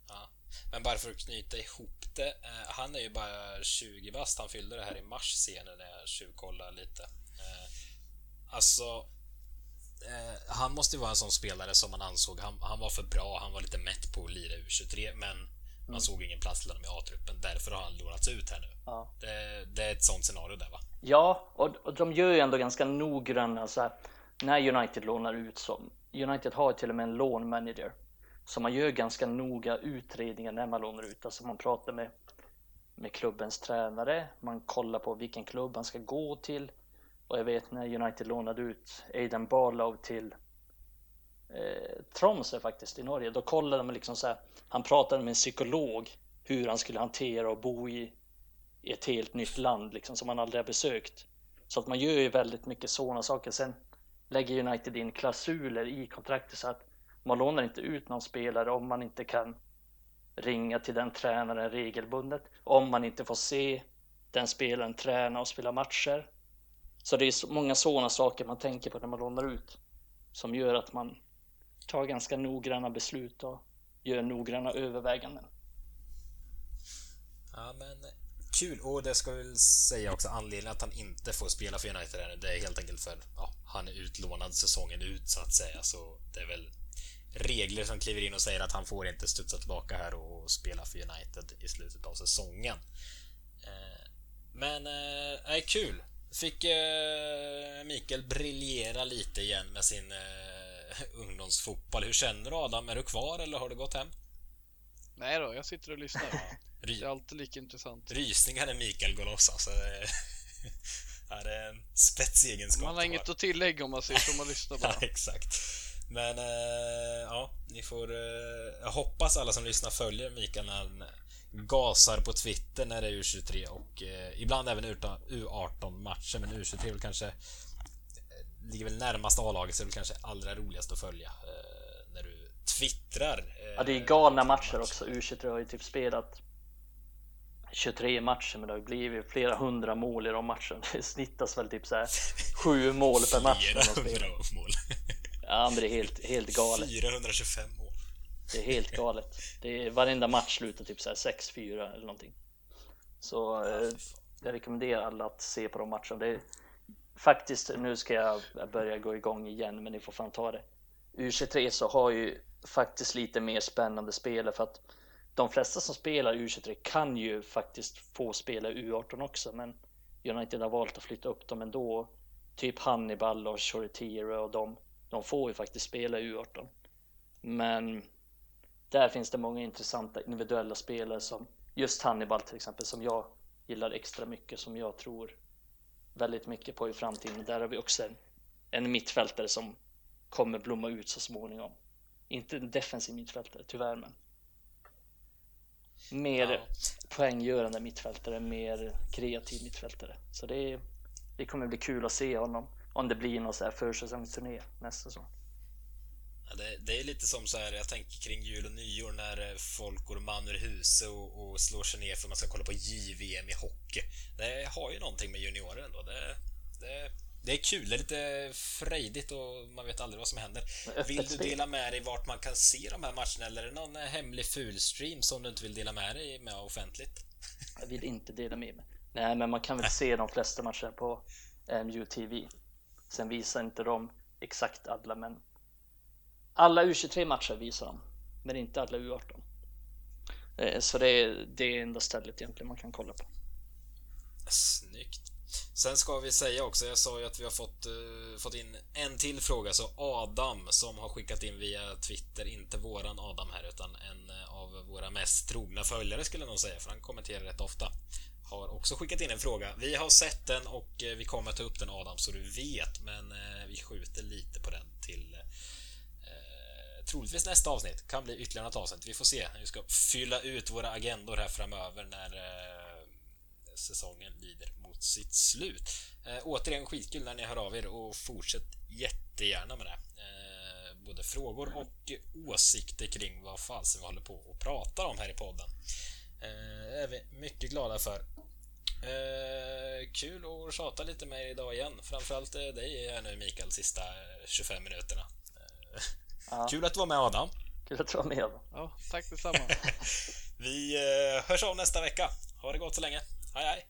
Ja. Men bara för att knyta ihop det. Eh, han är ju bara 20 bast. Han fyllde det här i mars senare när jag tjuvkollade lite. Eh, alltså eh, han måste ju vara en sån spelare som man ansåg, han, han var för bra, han var lite mätt på att lira U23, men man mm. såg ingen plats till honom i A-truppen. Därför har han lånats ut här nu. Ja. Det, det, är ett sånt scenario där va? Ja, och, och de gör ju ändå ganska noggranna så här, när United lånar ut som United har till och med en lån manager. Så man gör ganska noga utredningar när man lånar ut. Alltså man pratar med, med klubbens tränare, man kollar på vilken klubb han ska gå till. Och jag vet när United lånade ut Aiden Barlow till eh, Tromsø faktiskt i Norge. Då kollade man liksom så här. Han pratade med en psykolog hur han skulle hantera och bo i, i ett helt nytt land liksom som han aldrig har besökt. Så att man gör ju väldigt mycket sådana saker. Sen lägger United in klausuler i kontraktet så att man lånar inte ut någon spelare om man inte kan ringa till den tränaren regelbundet. Om man inte får se den spelaren träna och spela matcher. Så det är många sådana saker man tänker på när man lånar ut som gör att man tar ganska noggranna beslut och gör noggranna överväganden. Ja, men kul. Och det ska vi väl säga också anledningen att han inte får spela för United ännu. Det är helt enkelt för ja, han är utlånad säsongen ut så att säga. Så det är väl regler som kliver in och säger att han får inte studsa tillbaka här och spela för United i slutet av säsongen. Eh, men, äh, kul. Fick eh, Mikael briljera lite igen med sin eh, ungdomsfotboll. Hur känner du Adam? Är du kvar eller har du gått hem? Nej då, jag sitter och lyssnar. Det är alltid lika intressant. Rysningar när Mikael går loss alltså. Det är en spetsegenskap. Man har inget att tillägga om man sitter och man lyssnar bara. ja, exakt. Men äh, ja, ni får... Äh, jag hoppas alla som lyssnar följer Mikael när han gasar på Twitter när det är U23 och eh, ibland även U18-matcher, men U23 är väl kanske eh, ligger väl närmast A-laget så det är väl kanske allra roligast att följa eh, när du twittrar. Eh, ja, det är galna matcher också. U23 har ju typ spelat 23 matcher, men det har ju blivit flera hundra mål i de matcherna. Det snittas väl typ så här sju mål per match. 400 mål. Ja, men det är helt, helt galet. 425 mål. Det är helt galet. Det är, varenda match slutar typ 6-4 eller någonting. Så eh, jag rekommenderar alla att se på de matcherna. Det är, faktiskt, nu ska jag börja gå igång igen, men ni får fan ta det. U23 så har ju faktiskt lite mer spännande spelare för att de flesta som spelar U23 kan ju faktiskt få spela U18 också, men United har valt att flytta upp dem ändå. Typ Hannibal och Choretiro och de, de får ju faktiskt spela U18. Men där finns det många intressanta individuella spelare som just Hannibal till exempel som jag gillar extra mycket som jag tror väldigt mycket på i framtiden. Där har vi också en, en mittfältare som kommer blomma ut så småningom. Inte en defensiv mittfältare tyvärr men mer ja. poänggörande mittfältare, mer kreativ mittfältare. Så det, det kommer bli kul att se honom. om det blir någon så här försäsongsturné nästa säsong. Det, det, är lite som så här, jag tänker kring jul och nyår när eh, folk går man ur huset och, och, slår sig ner för att man ska kolla på JVM i hockey. Det har ju någonting med juniorer ändå. Det, det, det är kul, det är lite frejdigt och man vet aldrig vad som händer. Vill du dela med dig vart man kan se de här matcherna eller är det någon hemlig fulstream som du inte vill dela med dig med offentligt? Jag vill inte dela med mig. Nej, men man kan väl se de flesta matcher på MUTV. Sen visar inte de exakt alla, men alla U23 matcher visar de, men inte alla U18. Eh, så det är det enda stället egentligen man kan kolla på. Snyggt. Sen ska vi säga också, jag sa ju att vi har fått, uh, fått in en till fråga, så Adam som har skickat in via Twitter, inte våran Adam här utan en eh, av våra mest trogna följare skulle jag nog säga, för han kommenterar rätt ofta har också skickat in en fråga. Vi har sett den och vi kommer ta upp den Adam så du vet, men vi skjuter lite på den till troligtvis nästa avsnitt. Kan bli ytterligare något avsnitt. Vi får se. Vi ska fylla ut våra agendor här framöver när eh, säsongen lider mot sitt slut. Eh, återigen skitkul när ni hör av er och fortsätt jättegärna med det. Eh, både frågor och åsikter kring vad fasen vi håller på och pratar om här i podden. Eh, är vi mycket glada för. Eh, kul att tjata lite med er idag igen. Framförallt eh, dig här nu Mikael, sista eh, 25 minuterna. Eh, Ja. Kul att du var med Adam. Kul att du var med Adam. Ja, tack detsamma. vi eh, hörs av nästa vecka. Ha det gott så länge. Hej hej!